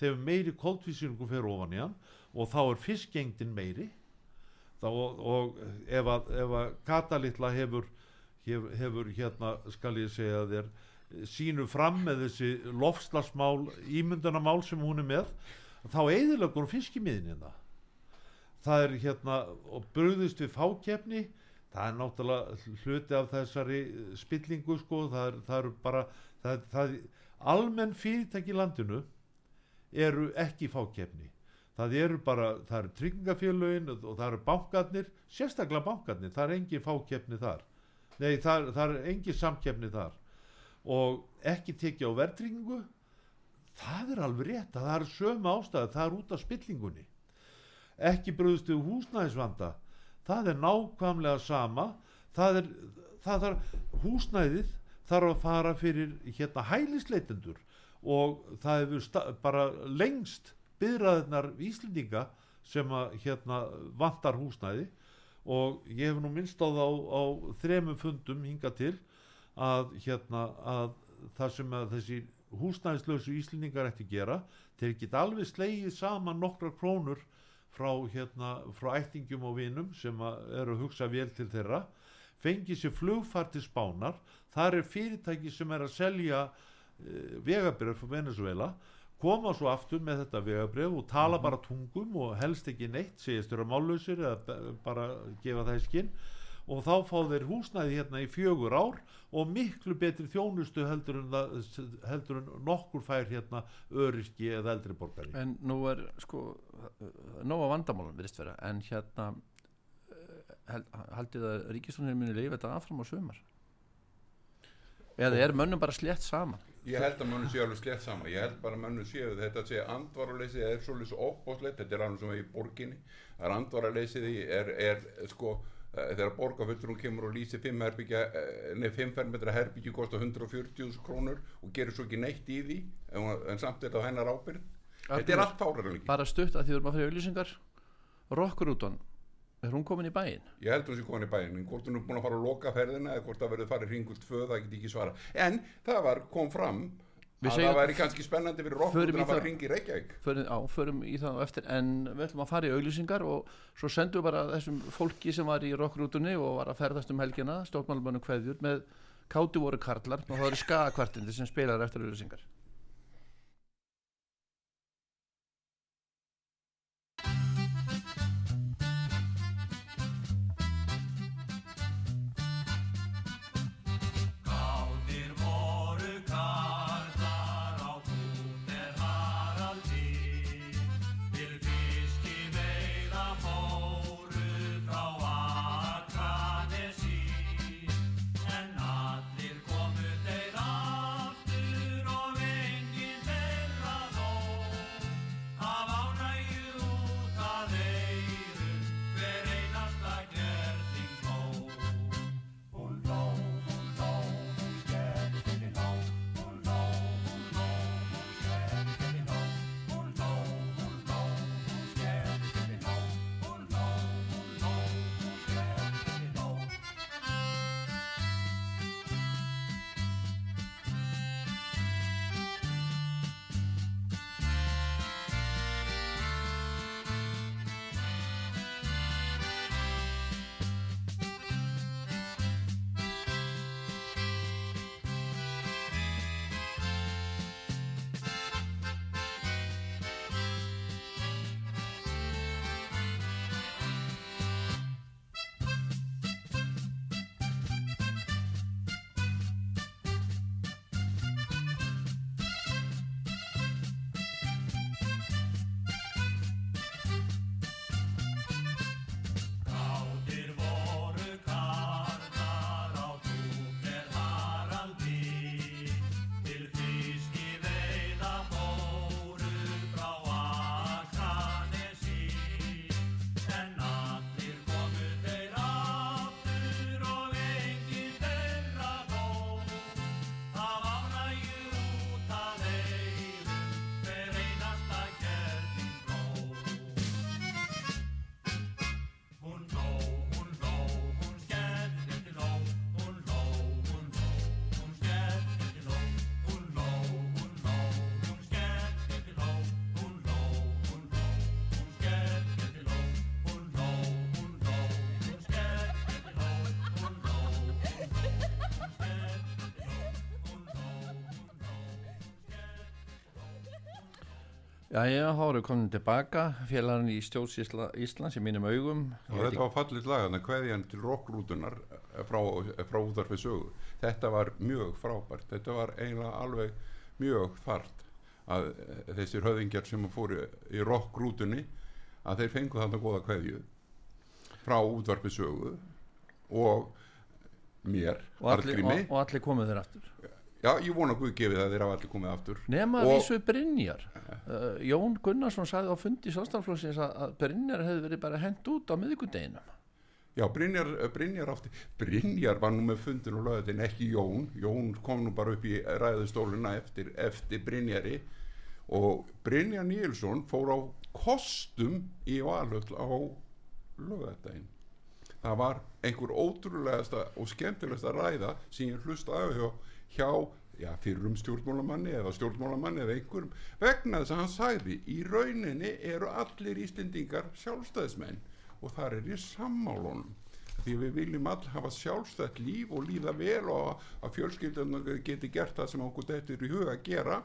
þegar meiri koldvísýringur fer ofan í hann og þá er fiskengdin meiri. Þá, og, og ef að, að katalitla hefur, hefur hefur hérna skal ég segja þér sínu fram með þessi lofslagsmál, ímyndunamál sem hún er með þá eðilegur fiskimiðin hérna. Það er hérna og bröðist við fákefni það er náttúrulega hluti af þessari spillingu sko það er, það er bara það, það, almenn fyrirtæki í landinu eru ekki fákefni það eru bara, það eru tryggingafélögin og það eru bankarnir sérstaklega bankarnir, það er engin fákefni þar. Nei, það, það er engin samkefni þar og ekki tekið á verðtryggingu það er alveg rétt að það er sömu ástæðu, það er út af spillingunni. Ekki bröðust við húsnæðisvanda það er nákvæmlega sama það er, það er húsnæðið þarf að fara fyrir hérna hælisleitendur og það hefur bara lengst byðraðirnar Íslendinga sem að hérna vantar húsnæði og ég hef nú minnst á það á, á þremum fundum hinga til að hérna að það sem að þessi húsnæðislausu íslendingar ætti að gera þeir geta alveg slegið saman nokkra krónur frá hérna frá ættingum og vinum sem eru að hugsa vel til þeirra fengið sér flugfart til spánar þar er fyrirtæki sem er að selja uh, vegabrjöf frá Venezuela koma svo aftur með þetta vegabrjöf og tala bara tungum og helst ekki neitt segist þeirra mállausir eða bara gefa það í skinn og þá fá þeir húsnæði hérna í fjögur ár og miklu betri þjónustu heldur en, það, heldur en nokkur fær hérna öryski eða eldri borgari. En nú er sko nóga vandamálum virðist vera en hérna eh, held, haldið að ríkistónir muni leifa þetta áfram á sumar? Eða er mönnum bara slétt saman? Ég held að mönnum séu alveg slett sama ég held bara að mönnum séu þetta að segja andvaraleysi er svolítið svo opbóðslegt þetta er alveg sem í borginni. Það er andvaraleysið í er, er sko þegar borgarfullurinn kemur og lýsir 5 herbyggja, eh, nei 5 fermetra herbyggju kostar 140.000 krónur og gerir svo ekki neitt í því en, en samt er þetta á hennar ábyrð þetta er allt fárarleiki bara stutt að því við erum að í auðlýsingar Rokkurúton, er hún komin í bæinn? Ég held hún sé komin í bæinn, en hvort hún er búin að fara að loka ferðina eða hvort það verður farið hringul tvö, það get ekki svara. En það var, kom fram að það væri kannski spennandi fyrir Förum í að fara það. að ringi Reykjavík. förum, á, förum í það á eftir en við ætlum að fara í auglýsingar og svo sendum við bara þessum fólki sem var í rockrútunni og var að ferðast um helgina stjórnmálumönnum kveðjur með kátu voru karlar og það eru skagakvartindi sem spilar eftir auglýsingar skerði Jæja, þá við komin tilbaka félagarinn í stjórnsísla Íslands í mínum augum Og þetta var fallit lag, þannig að kveðjan til rockrútunar frá, frá útvarfið sögu. Þetta var mjög frábært, þetta var eiginlega alveg mjög þart að eh, þessir höfðingjar sem fóru í rockrútunni að þeir fengu þarna góða kveðju frá útvarfið sögu og mér, Arngrími. og, og allir komið þeir aftur Já, ég vona að Guð gefi það að þeir hafa allir komið aftur. Nema að Og- vísu Brynjar uh, Jón Gunnarsson sagði á fundi Sjálfstaflóksins að, að Brynjar hefði verið bara hent út á miðvikudeginum Já, Brynjar, Brynjar átti, Brynjar var nú með fundin og löðin ekki Jón, Jón kom nú bara upp í ræðustóluna eftir, eftir Brynjari og Brynjar Níelsson fór á kostum í valöll á lögadaginn. það var einhver ótrúlegasta og skemmtilegasta ræða sem ég hlusta á hjá, hjá já, fyrrum stjórnmálamanni eða stjórnmálamanni eða einhverjum vegna þess að hann sagði í rauninni eru allir Íslendingar sjálfstæðismenn og þar er ég sammálunum því við viljum all hafa sjálfstætt líf og líða vel og að fjölskyldunar geti gert það sem okkur þetta er í huga að gera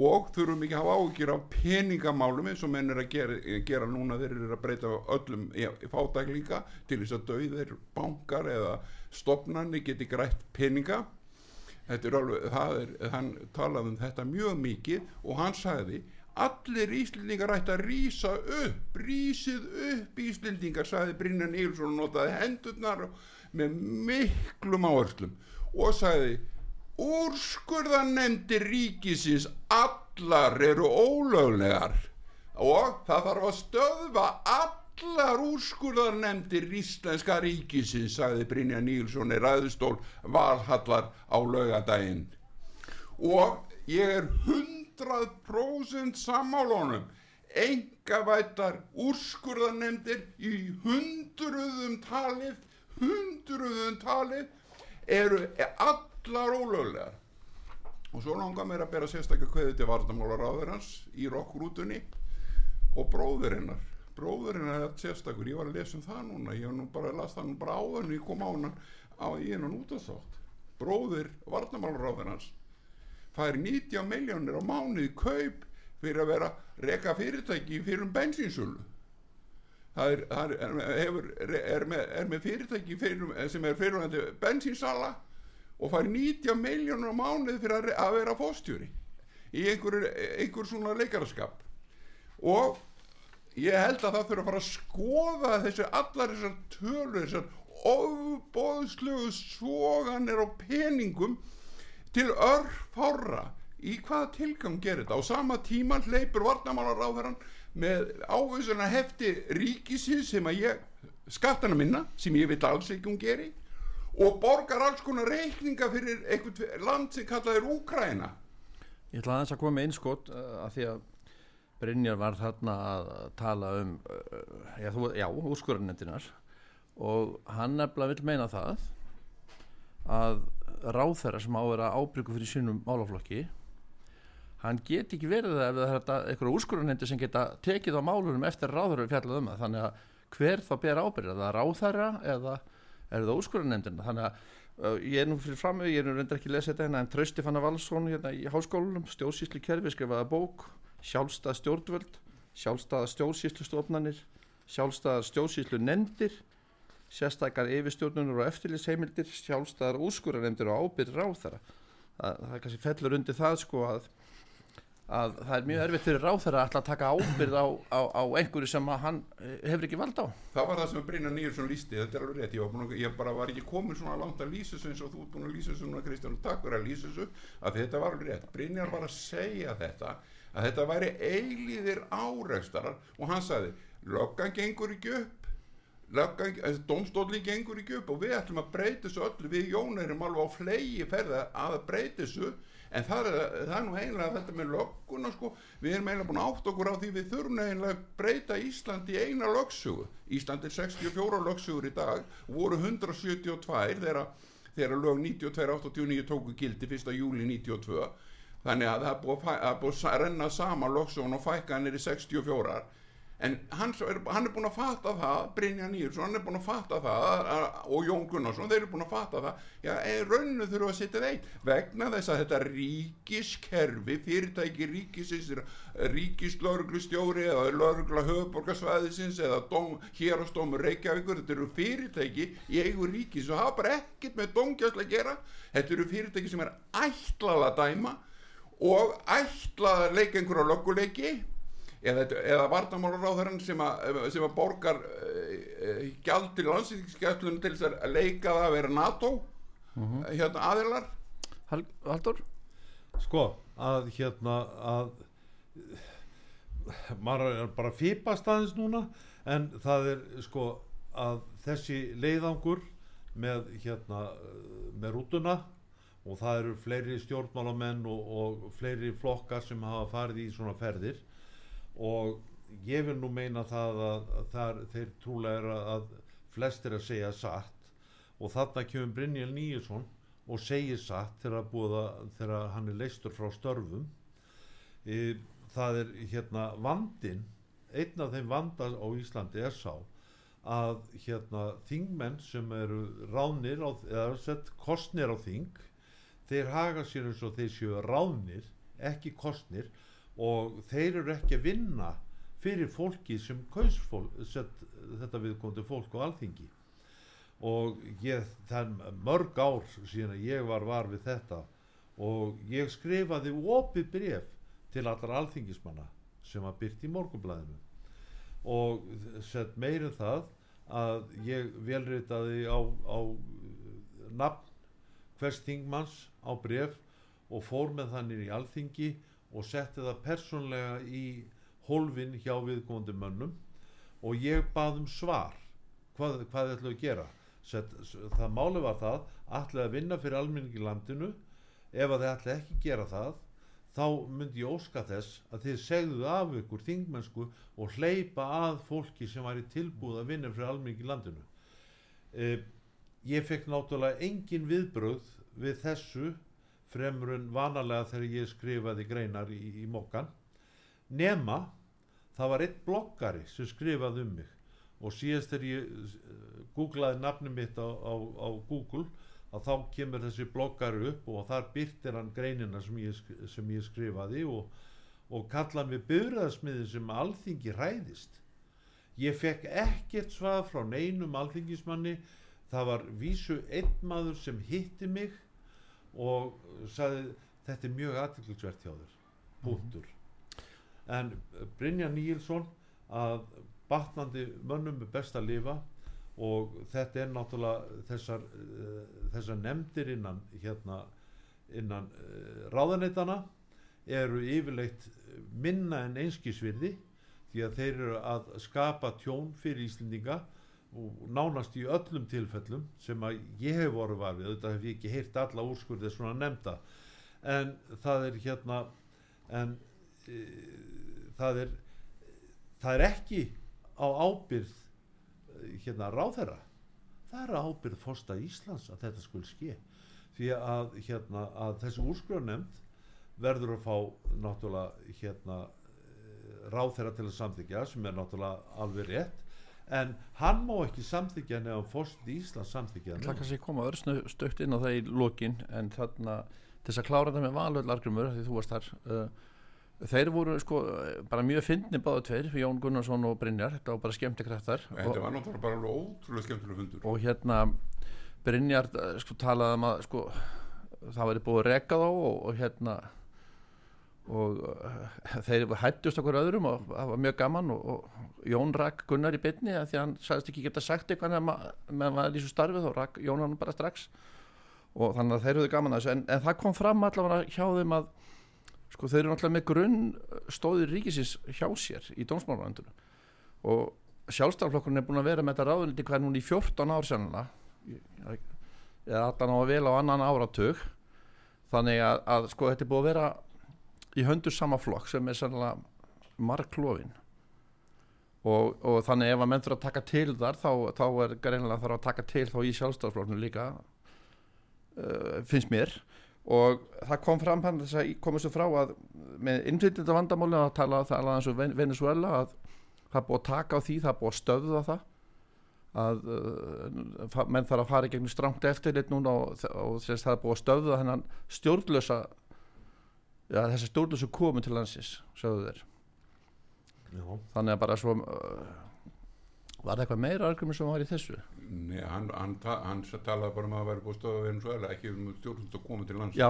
og þurfum ekki að hafa áhyggjur af peningamálum eins og menn er að gera, gera núna þeir eru að breyta öllum fátæklinga til þess að dauðir bankar eða stopnarnir geti grætt peninga er alveg, er, hann talaði um þetta mjög mikið og hann sagði allir Íslendingar ætti að rýsa upp, rýsið upp Íslendingar, sagði Brynjan Nílsson og notaði hendurnar með miklum áherslum og sagði úrskurðanemndir ríkisins allar eru ólöglegar og það þarf að stöðva allar úrskurðarnemndir íslenska ríkisins sagði Brynja Nílsson í ræðustól valhallar á laugadaginn og ég er 100% sammálunum engavættar úrskurðarnemndir í hundruðum talið hundruðum talið eru allar ólöglegar. Og svo langar mér að bera sérstaklega kveði til vartamálar áðurans í rockrútunni og bróðurinnar bróðurinnar er sérstakur, ég var að lesa um það núna ég hef nú bara las það nú bara áður en ég kom á hann á í hennan útastátt bróður vartamálar áðurans fær 90 miljónir á mánuði kaup fyrir að vera reka fyrirtæki fyrir um bensinsölu það er, það er, hefur, er, með, er með fyrirtæki fyrir, sem er fyrirvændi bensinsala og fær 90 miljónur á mánuði fyrir að, að vera fóstjóri í einhver, einhver svona leikaraskap. Og ég held að það þurfa að fara að skoða þessu allar þessar tölur þessar ofbóðslugu svoganir og peningum til örfára í hvaða tilgang gerir þetta? Á sama tíma hleypur varnamálaráðherran með ávísuna hefti ríkisins sem að ég skattana minna sem ég veit alls ekki hún geri og borgar alls konar reikninga fyrir einhvern land sem kallað er Úkraina Ég ætla aðeins að koma með einskot uh, að því að Brynjar var þarna að tala um uh, já, já úrskurðarnefndinar og hann nefnilega vil meina það að ráðherra sem á að vera ábyrgu fyrir sínum málaflokki hann get ekki verið það ef það er þetta einhverja úrskurðarnefndi sem geta tekið á málunum eftir ráðherra er fjallað um það. Þannig að hver þá ber ábyrgð? Er það ráðherra eða er það úrskurðarnefndina þannig að uh, ég er nú fyrir fram ég er nú reyndar ekki að lesa þetta hérna en Trausti Fannar Valsson hérna í háskólanum stjórnsýslu kerfi skrifaða bók sjálfstæða stjórnvöld sjálfstæða stjórnsýslustofnanir sjálfstæða stjórnsýslu nefndir sérstakar yfirstjórnunur og eftirlitsheimildir sjálfstæðar úrskurðarnefndir og ábyrgð ráðherra. Það, það kannski fellur undir það sko að að það er mjög erfitt fyrir ráðherra að taka ábyrgð á, á, á einhverju sem hann eh, hefur ekki vald á. Það var það sem Brynjar Nýjursson lísti þetta er alveg rétt, ég, að, ég bara var ekki komin svona langt að lýsa þessu eins og þú ert búin að lýsa þessu núna Kristján, takk fyrir að lýsa þessu að þetta var alveg rétt, Brynjar var að segja þetta að þetta væri eilíðir áreikstarar og hann sagði löggan gengur ekki upp. Löggan, domstóli gengur ekki upp. Og við ætlum að breyta þessu öllu. Við Jón erum alveg á flegi ferða að breyta þessu. En það er, það er nú eiginlega þetta með lögguna sko, við erum eiginlega búin átt okkur á því við þurfum eiginlega að breyta Ísland í eina lögsugu, Ísland er 64 lögsugur í dag. Og voru 172 þegar, þegar lög 92-89 tóku gildi 1. júli 92 þannig að það er búið að, renna sama lögsugun og fækka hann er í 64 en hann, er, hann er búin að fatta það Brynja Nýrsson, hann er búin að fatta það að, að, og Jón Gunnarsson, þeir eru búin að fatta það. Já, en rauninu þurfa að setja þeim vegna þess að þetta ríkiskerfi fyrirtæki ríkisins ríkislauruglustjóri eða laurugla höfuborgarsvæðisins eða dóm, hérastómur Reykjavíkur þetta eru fyrirtæki í eigu ríkis og hafa bara ekkert með dómgjastlega að gera. Þetta eru fyrirtæki sem er ætlað að dæma og ætlað að leika einhverja lögguleiki eða, eða varnamálaráðurinn sem, að- sem að borgar uh, gjald til landsýttingsgæslunum til þess að leika það að vera NATO hérna aðilar Hal- Halldór? sko að hérna að maður er bara fýpast aðeins núna en það er sko að þessi leiðangur með hérna með rútuna og það eru fleiri stjórnmálamenn og, og fleiri flokkar sem hafa farið í svona ferðir. Og ég vil nú meina það að, að þar, þeir trúlega er að flestir að segja satt. Og þarna kemur Brynjel Níusson og segir satt þegar, búið að, þegar hann er leistur frá störfum. E, það er hérna vandin einn af þeim vanda á Íslandi er sá að hérna þingmenn sem eru ránir á, eða sett kostnir á þing þeir haga sér eins og þeir séu ránir ekki kostnir og þeir eru ekki að vinna fyrir fólki sem kaus fólk, þetta viðkomandi fólk á alþingi. Og ég, er mörg ár síðan að ég var var við þetta og ég skrifaði opið bref til allra alþingismanna sem var byrt í morgunblæðinu og sett meirinn það að ég velritaði á, á nafn hvers þingmanns á bref og fór með þannig í alþingi og setti það persónlega í hólfin hjá viðkomandi mönnum. Og ég bað um svar. Hvað, hvað ætlaðu að gera? Sett, það máli var það ætlaði að vinna fyrir almenningi landinu. Ef að þið ætlaði ekki gera það þá myndi ég óska þess að þið segðuð af ykkur þingmennsku og hleypa að fólki sem væri tilbúð að vinna fyrir almenningi landinu. Eh, ég fekk náttúrulega engin viðbröð við þessu fremur en vanalega þegar ég skrifaði greinar í, í mokkan. Nema það var einn bloggari sem skrifaði um mig. Og síðast þegar ég uh, googlaði nafnum mitt á, á, á Google að þá kemur þessi bloggari upp og þar byrtir hann greinina sem ég, sem ég skrifaði og, og kalla mig byrðasmiðin sem alþingi ræðist ég fekk ekkert svað frá neinum alþingismanni það var vísu einn maður sem hitti mig og sagði þetta er mjög aðtilsvert hjá þér. Punktur. En Brynja Níelsson að batnandi mönnum er best að lifa og þetta er náttúrulega þessar, uh, þessar nefndir innan hérna innan uh, ráðanettana eru yfirleitt minna en einskisvirði því að þeir eru að skapa tjón fyrir Íslendinga og nánast í öllum tilfellum sem að ég hef voru varfið, auðvitað hef ég ekki heyrt alla úrskurðið svona nefnda en það er hérna en e, það er það er ekki á ábyrð eh, hérna ráðherra. Það er ábyrð fórsta Íslands að þetta skul ske. Því að hérna að þessi úrskurðarnefnd verður að fá náttúrulega hérna eh, ráðherra til að samþykja sem er náttúrulega alveg rétt en hann má ekki samþykja nefnum fórsti Íslands samþykja Það kannski koma öll stökt inn á það í lokin en þarna til þess að klára þetta með valöld argumur því þú varst þar uh, þeir voru sko bara mjög fyndni báðu tveir Jón Gunnarsson og Brynjar þetta var bara skemmti kraftar Þetta var náttúrulega bara ótrúlega skemmtilega fundur. Og hérna Brynjar uh, sko talaði um að sko það væri búið að reka þá og, og hérna og uh, þeir hættust okkur öðrum og það var mjög gaman og, og Jón rak Gunnar í bytni því hann sagðist ekki geta sagt eitthvað meðan maður þessu starfið þá rak Jón hann bara strax. Og þannig að þeir höfðu gaman að þessu. En, en það kom fram allavega hjá þeim að sko þeir eru náttúrulega með grunn stóðir ríkisins hjá sér í dómsmálavændunum og sjálfstaflokkurinn er búin að vera með þetta ráðunliti hvað er núna í 14 ár sannlega eða allan á að vel á annan áratug. Þannig að, að sko þetta er búið að vera í höndur sama flokk sem er sannlega marklofin og, og þannig ef að menn þurfa að taka til þar þá, þá er greinlega þarf að taka til þá í sjálfstaflokkurinn líka uh, finnst mér. Og það kom fram hann þess að komið svo frá að með innflytjandi vandamálinu að tala það alveg eins og Ven- Venezuela að það er búið að taka á því, það er búið að stöðða það að uh, menn þarf að fara í gegnum strangt eftirlit núna og, og þess, það er búið að stöðða hennan stjórnlösa ja, þessi stjórnlösu komin til landsins sögðu þeir. Já. þannig að bara svo uh, var það eitthvað meira argument sem var í þessu? Nei, hann, hann, ta hann talaði bara um að það væri búið stöðu Venezuela, ekki um stjórnvöld að koma til lands já,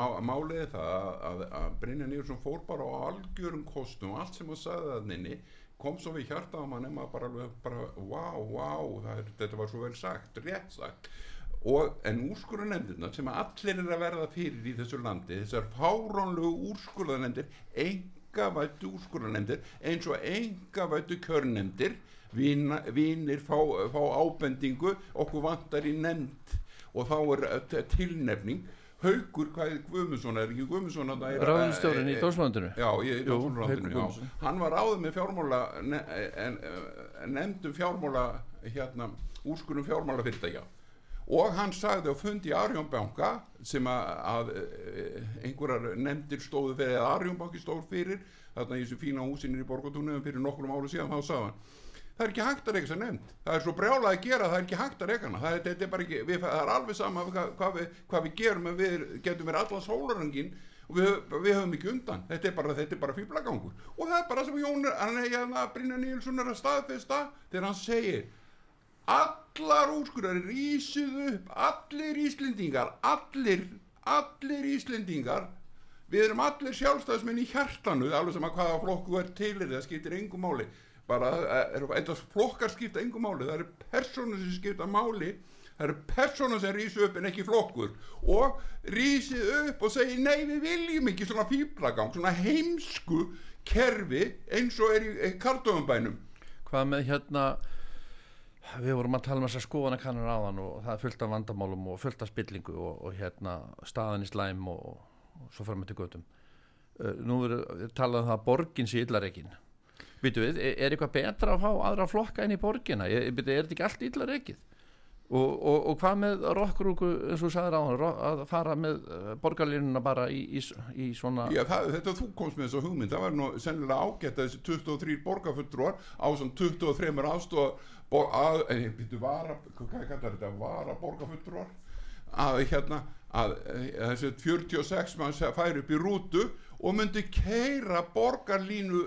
Má, Málið það að, að, að Brynja Nýjarsson fór bara á algjörum kostum allt sem hann sagði að nynni kom svo við hjarta á mann nema bara alveg bara, wow, wow, það er, þetta var svo vel sagt, rétt sagt og en úrskurðanefndirna sem allir er að verða fyrir í þessu landi þessar fárónlegu úrskurðanefndir engavættu úrskurðanefndir eins og engavættu kjörnefndir Vina, vinir fá, fá ábendingu okkur vantar í nefnd. Og þá er t- tilnefning. Haukur, hvað er Guðmundsson, er ekki Guðmundsson þarna? Í- ráðunstjórin í eh, dómsmálandinu. Já, ég, Jú, Jú, Haukur já. Guðmundsson. hann var áður með fjármála nefndum fjármála hérna, úrskurum fjármála fyrirtækja og hann sagði á fundi í Arjónbanka sem að, að eh, einhverjar nefndir stóðu fyrir eða Arjónbanki stóð fyrir þarna í þessu fína húsinir í Borgatúnum fyrir nokkrum ára síðan þá sagði hann það er ekki hægt að reyka þessa nefnd. Það er svo brjálað að gera það er ekki hægt að reyka hana. Það það er alveg sama hvað, hvað, við, hvað við gerum en við getum verið allan sólarangin og við, við höfum ekki undan. Þetta er bara, bara fýblagangur og það er bara sem Jón hérna Brynja Nílsson er að staðfesta þegar hann segir allar úrskurðar rísuð upp allir Íslendingar allir, allir Íslendingar. Við erum allir sjálfstæðismenn í hjartanu alveg sem að hvaða flokku er til það skiptir engum máli. Bara, er, enda flokkar skipta engum máli það eru personur sem skipta máli það eru personur sem rísu upp en ekki flokkur. Og rísið upp og segi nei við viljum ekki svona fýblagang svona heimsku kerfi eins og er í, kartöfumbænum hvað með hérna við vorum að tala um þessar skoðanakannur áðan og það er fullt af vandamálum og fullt af spillingu og, og hérna staðan í slæm og, og svo fyrir með til göttum uh, nú er talað um það að borgin sé illareikin Býtu við, er, er eitthvað betra að fá aðra flokka inn í borgina? Er, er þetta ekki allt illareikið? Og, og, og hvað með rockrúku eins og þú sagðir á hann að fara með uh, borgarlínuna bara í, í, í svona Já, það, þetta þú komst með þessu hugmynd það var nú sennilega ágætt að þessi 23 borgarfulltrúar á þessum 23 aðstofa bor, að, eh, byrju, vara, hvað kallar þetta, vara borgarfulltrúar að hérna að eh, þessi 46 mann færi upp í rútu og myndi keira borgarlínu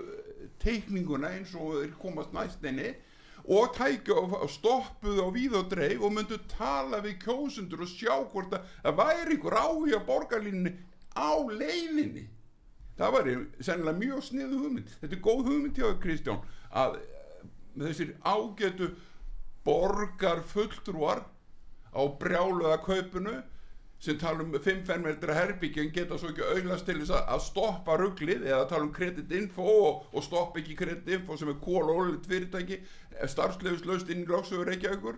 teikninguna eins og þeir komast næstinni og tækja og stoppuðu á víð og dreif og myndu tala við kjósundur og sjá hvort að það væri ykkur áhuga borgarlínunni á leiðinni. Það væri sennilega mjög sniðu hugmynd. Þetta er góð hugmynd hjá Kristján að eh, þessir ágætu borgar fulltrúar á brjáluða kaupinu sem tala um 5 fermetra herbyggja en geta svo ekki auðlast til þess að- stoppa rugglið eða tala um kreditinfo og, og stoppa ekki kreditinfo sem er kól og ólið fyrirtæki starfslefislaust inn í lóksögur Reykjavíkur.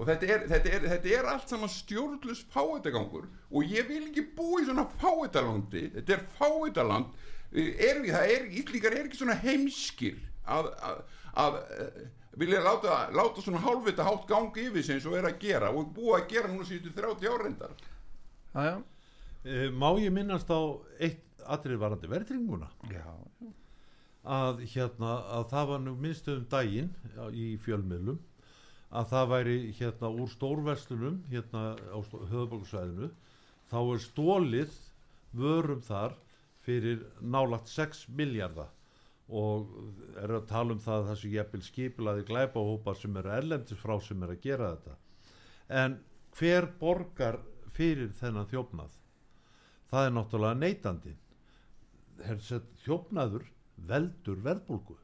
Og þetta er, þetta, er, þetta er allt saman stjórnlust fáetagangur og ég vil ekki búa í svona fáetalandi þetta er fáetaland er, það er, Íslingar er ekki svona heimskir að, að, að eh, vilja láta, láta svona hálfvita hátt gangi yfir eins og er að gera og búa að gera núna síðustu 30 árendar Aja, e, má ég minnast á eitt atrið varandi verðringuna já, að hérna að það var nú minnstu um daginn í fjölmiðlum að það væri hérna úr stórverslunum hérna á höfuborgarsvæðinu þá er stólið vörum þar fyrir nálagt 6 miljardar og er að tala um það að þessu jafnvel skipilaði glæpahópar sem eru erlendis frá sem er að gera þetta. En hver borgar fyrir þennan þjófnað? Það er náttúrulega neytandi þjófnaður veldur verðbólgu.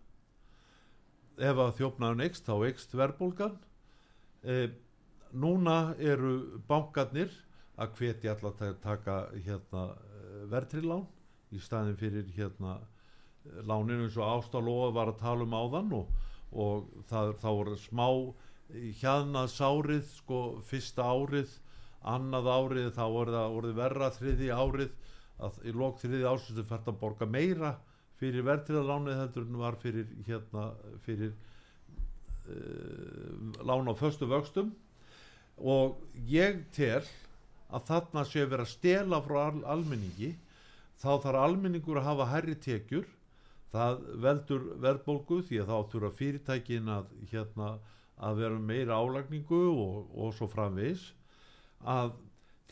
Ef að þjófnaðun eikst þá eikst verðbólgan. E, núna eru bankarnir að hvetja alla til að taka hérna verðtrilán í staðin fyrir hérna láninu eins og Ástalóa var að tala um áðan og, og það, þá voru smá hjaðnað sárið sko fyrsta árið annað árið þá voru það voru verra þriði árið að í lók þriði ásins þau fært að borga meira fyrir verðtriðalánið heldur en var fyrir hérna fyrir uh, lán á föstu vöxtum. Og ég tel að þarna sé verið að stela frá al almenningi þá þarf almenningur að hafa herri tekjur það veldur verðbólgu því að þá þurfa fyrirtækin að, hérna, að vera meira álagningu og, og svo framvegis. Að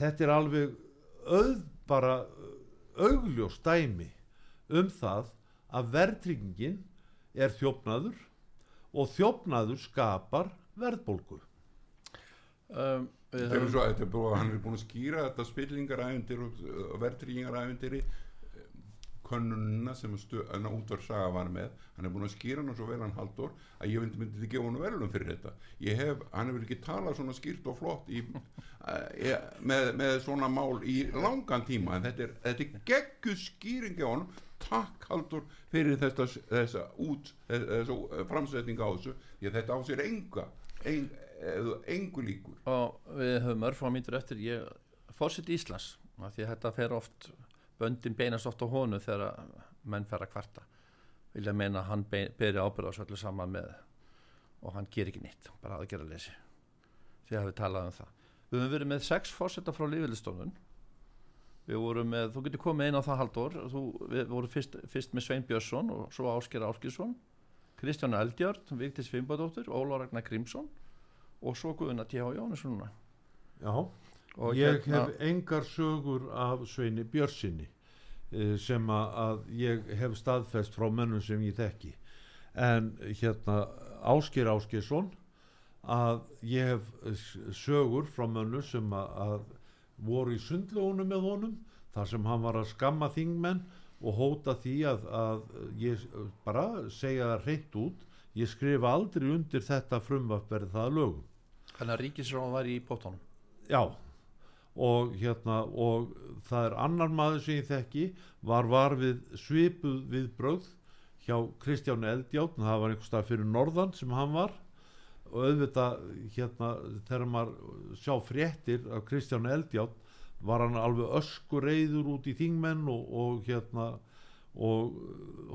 þetta er alveg auð bara augljós dæmi um það að verðtryggingin er þjófnaður og þjófnaður skapar verðbólgu. Um, Þetta er svo, þetta er búið, hann er búin að skýra þetta spillingarævendir og verðtryggingarævendir könnunina sem að útvarsaga var með. Hann er búin að skýra hann svo vel hann haldur að ég myndi myndi gefa hann velum fyrir þetta. Ég hef, hann hefur ekki talað svona skýrt og flott í, e, með, með svona mál í langan tíma en þetta er, þetta er geggu skýring á hann takk haldur fyrir þessa, þessa þessa framsetninga á þessu því að þetta á sér enga en, engu líkur. Og við höfum örfá mínútur eftir. Ég fórsett Íslands af því þetta fer oft böndin beinast oft á honu þegar menn fer að kvarta. Vilja meina að hann beri ábyrða á svo öllu saman með og hann ger ekki nýtt, bara að gera leysi því að við talað um það. Við höfum verið með sex fórseta frá lífildistofnun við vorum með, þú getur komið inn á það haldur við vorum fyrst, fyrst með Svein Björnsson og svo Ásker Áskilsson Kristján Eldjörn, Vigdís Fimbadóttir Óla Ragnar Grímsson og svo Guðuna T.H. Jónesson núna. Já, og ég hérna- hef engar sögur af Sveini Björnsinni eh, sem að, ég hef staðfest frá mönnum sem ég þekki. En hérna Ásker Áskersson að ég hef s- sögur frá mönnum sem að, að voru í sundlónu með honum þar sem hann var að skamma þingmenn og hóta því að, að ég bara segja það reynt út ég skrifa aldrei undir þetta frumvart verði það að lögum. Þannig að ríkisráðan var í bóttónum. Já og hérna og það er annar maður sem ég þekki var var við svipuð við bröð hjá Kristjáni Eldjátt það var einhver stað fyrir norðan sem hann var. Og auðvitað hérna þegar maður sjá fréttir af Kristjáni Eldjátt var hann alveg öskur reyður út í þingmenn og, og hérna og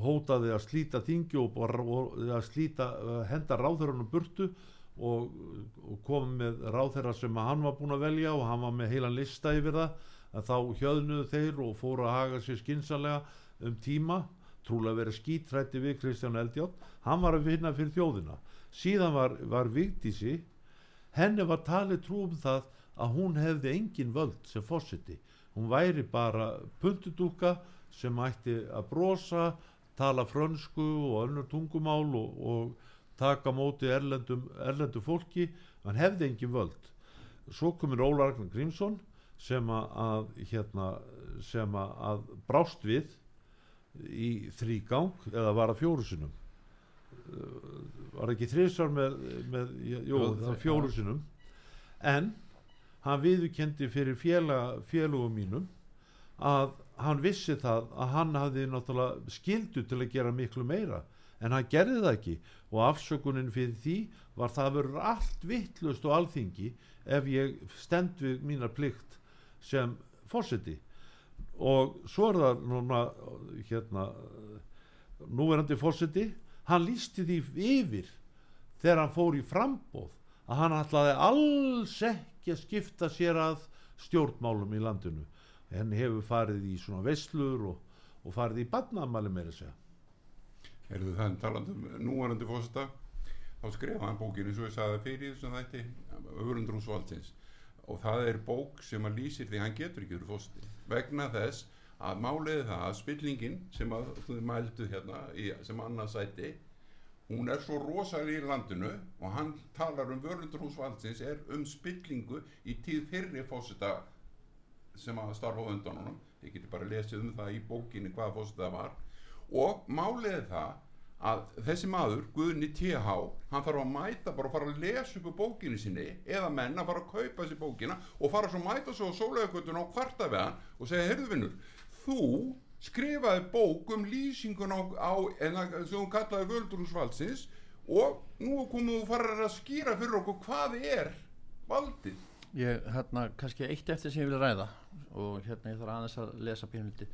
hótaði að slíta þingi og, og að slíta uh, henda ráðherranum burtu og, og kom með ráðherra sem hann var búinn að velja og hann var með heilan lista yfir það að þá hjöðnuðu þeir og fóru að haga sér skinsalega um tíma trúlega verið skítrætti við Kristján Eldjátt hann var að vinna fyrir þjóðina. Síðan var, var Vigdísi henni var talið trú um það að hún hefði engin völd sem fósiti hún væri bara puntudúka sem ætti að brosa tala frönsku og önnur tungumál og, og taka móti erlendum, erlendu fólki hann hefði engin völd. Svo komur Óla Ragnar Grímsson sem að, hérna, sem að, brást við í þrýgang eða var að fjóru sinum var ekki þrísar með, með jú, Jú, það var þri- fjóru sinum en hann viðurkendi fyrir félag, félagum mínum að hann vissi það að hann hafði náttúrulega skildu til að gera miklu meira en hann gerði það ekki. Og afsökunin fyrir því var það verður allt vittlust og alþingi ef ég stend við mína plikt sem fórseti og svo er það núna hérna núverandi fórseti hann lísti því yfir þegar hann fór í frambóð að hann ætlaði alls ekki að skipta sér að stjórnmálum í landinu en hefur farið í svona veislur og, og farið í badnamæli meira segja. Erðu það talandi um núvarandi fósita þá skrifa hann bókinu svo ég sagði fyrir þessum þætti Örundrúsvaldsins og það er bók sem að lýsir því hann getur ekki verið fósiti vegna þess að máliði það að spillingin sem að þú mældu hérna í, sem annað sæti hún er svo rosalega í landinu og hann talar um Örundrúsvaldsins er um spillingu í tíð fyrri fósita sem að starfa á undan honum ég geti bara lesið um það í bókinni hvaða fósita það var. Og málið er það að þessi maður, Guðni TH hann þarf að mæta bara að fara að lesa upp bókinu sinni eða menn að fara að kaupa þessi bókina og fara að mæta svo á sólaugötun á kvarta við hann og segja, heyrðu vinnur þú skrifaði bók um lýsingun á, á en það sem hún kallaði völdrúsvaldsins og nú komum þú farir að skýra fyrir okkur hvað er valdið Ég, hérna, kannski eitt eftir sem ég vil ræða og hérna ég þarf aðeins að lesa pínuliti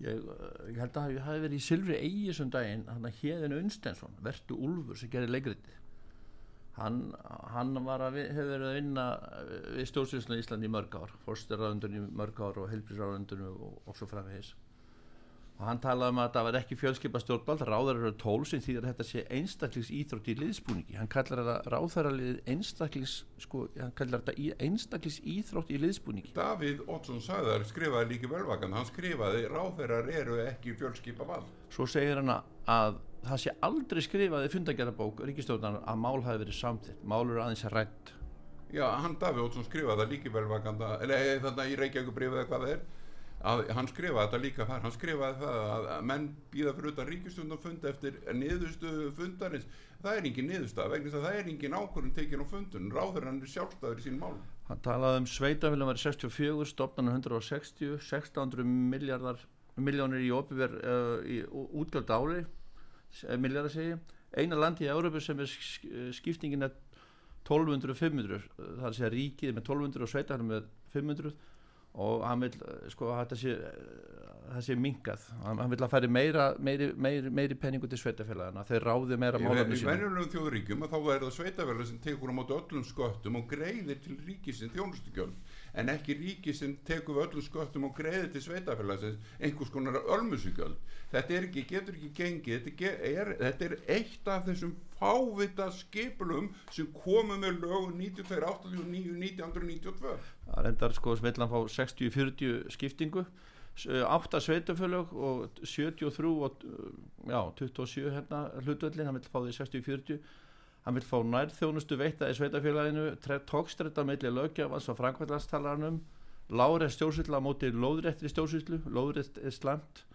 ég, uh, ég held að ég hafi verið í Silfri sem daginn, hann að Héðin Unstensson Vertu Úlfur sem gerir leikriti hann, hann var að hefur verið að vinna uh, við stjórnsýrslu í Íslandi í mörg ár fórsturraðundunum í mörg ár og helbriðsraðundunum og, og svo framvegis og hann talaði um að það var ekki fjölskipa stjórnvald ráðar eru tól sem því að þetta sé einstaklings íþrótt í liðsbúningi. Hann kallar þetta ráðaralið einstaklings sko, hann kallar þetta einstaklings íþrótt í liðsbúningi. Davíð Oddsson sagðar skrifaði líki velvakan hann skrifaði ráðherrar eru ekki fjölskipa vald svo segir hann að- að það sé aldrei skrifaði fundagerðabók ríkistjórnar að mál hafi verið samþitt mál eru aðeins rætt. Já, hann Davíð Oddsson skrifaði líki velvakanda í að hann skrifaði þetta líka þar. Hann skrifaði það að að menn býða fyrir utan ríkistjórnar fund eftir niðurstöðu fundarins. Það er engin niðurstaða vegna þess að það er engin ákvörðun tekin á fundun ráðherran er sjálfstæður í sín mál hann talaði um sveitafélum var 64 stofnana 160 1600 miljardar miljónir í opiver uh, í ú- útgjöld ári miljardar segi eina landi í Európu sem er sk- skiptingin er 1200-500 það er að segja ríkið með 1200 og sveitafélum með 500 og hann vil sko þetta sé það sé minkað, hann, hann vil að færi meira meiri, meiri, meiri penningu til sveitafélagana þeir ráði meira Í málefni í venjulegum þjóðuríkjum að þá er það sveitafélag sem tekur á móti öllum sköttum og greiðir til ríkisinn þjónustugjöld en ekki ríkisinn tekur við öllum sköttum og greiðir til sveitafélagsins einhvers konar ölmusugjöld þetta ekki, getur ekki gengið. Þetta, er, þetta er eitt af þessum fávita skipulum sem komu með lögum 92-89-1992 það reyndar sko smeillan fá 60-40 skiptingu. S- eh, átta sveitafélög og 73 og já, 27 hérna hlutvöllin, hann vil fá því 60-40 hann vil fá nærþjónustu veitta í sveitafélaginu, tókstrætta meðli lögjafans og framkvæmlastalarnum láre stjórnsýtla á móti lóðréttri stjórnsýtlu, lóðrétt er slæmt.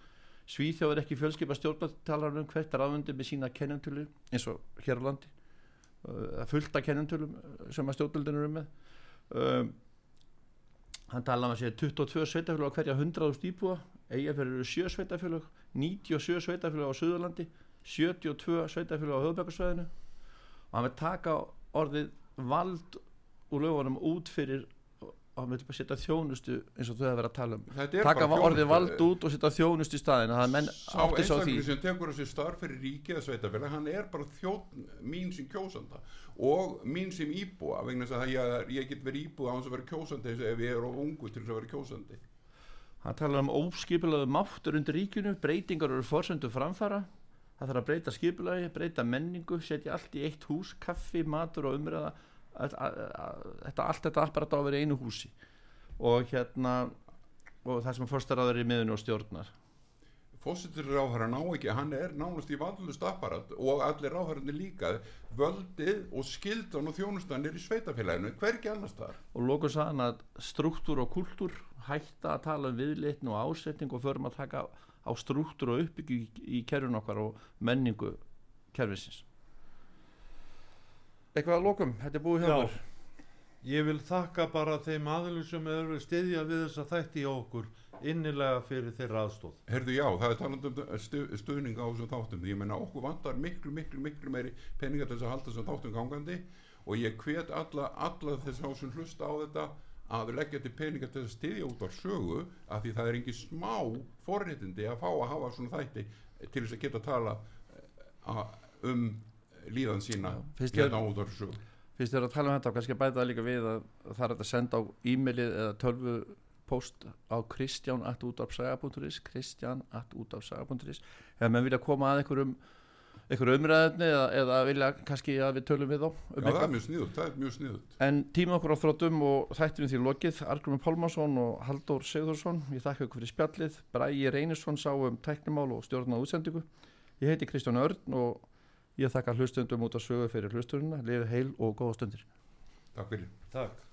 Svíþjóð er ekki fjölskipa stjórnartalarnum hvert ráðundi með sína kennentölu eins og hér á landi uh, fullt af kennentölum uh, sem að stjórnaldinu eru með. Um, hann tala um að segja 22 sveitafélag á hverja 100.000 íbúa eigafjörður eru 7 sveitafélag 97 sveitafélag á Suðurlandi 72 sveitafélag á höfbækarsvæðinu og hann vil taka orðið vald úr lögunum út fyrir og hann vil bara setja þjónustu eins og þau að vera að tala um. Taka orðið vald út og setja þjónustu í staðin sá einstakling sem tekur þessi starf fyrir ríkið að sveitafélag, hann er bara þjótt mín sem kjósanda og mín sem íbúa vegna þess að ég, ég get verið íbúa á hans að vera kjósandi ef ég er of ungu til þess að vera kjósandi. Hann talar um óskipulaðu máttur undir ríkinu breytingar eru forsöndu framfara það þarf að breyta skipulagi, breyta menningu setja allt í eitt hús, kaffi, matur og umræða. Þetta, allt þetta apparat á að vera í einu húsi. Og hérna og það sem fórstaraður í miðinu og stjórnar. Fósitur ráðherra ná ekki, hann er nánast í valdlust apparat og allir ráðherrarnir líka. Völdið og skildan og þjónustan er í sveitafélaginu, hvergi annars þar? Og lókur sagðan að struktúr og kultúr hætta að tala um viðleitn og ásetning og förum að taka á struktúr og uppbyggu í, í kerfin okkar og menningu kerfisins eitthvað að lókum, þetta er búið hjá Já. okkur Ég vil þakka bara þeim aðlum sem eru stiðja við þessa þætti í okkur innilega fyrir þeirra aðstóð. Herðu já, það er talandi um stu, stuðning á þessum þáttum ég menna okkur vantar miklu, miklu, miklu meiri peningar til þess að halda þessum þáttum gangandi og ég hvet alla, alla þess að hlusta á þetta að leggja til peningar til að styðja út á sögu af því það er engin smá forréttindi að fá að hafa svona þætti til þess að geta tala eh, að- um líðan sína finnst hérna út á sögu. Fyrst þér að tala um þetta og kannski bæta það líka við að það er að senda á e-mailið eða tölvu post á kristján.útafsaga.is kristján.útafsaga.is ef menn vilja koma að einhverjum einhverjum umræðinni eða, eða vilja kannski að við tölum við þá um Já, það er mjög sniðut, það er mjög sniðut en tíma okkur á þróttum og þættinum því lokið Argrumur Pálmarsson og Halldór Sigðursson ég þakka ykkur fyrir spjallið. Bræi Reynisson sá um tæknimál og stjórnað útsendingu. Ég heiti Kristján Örn og ég þakka hlustundum út að sögu fyrir hlusturina lifið heil og góða stundir. Takk fyrir. Takk.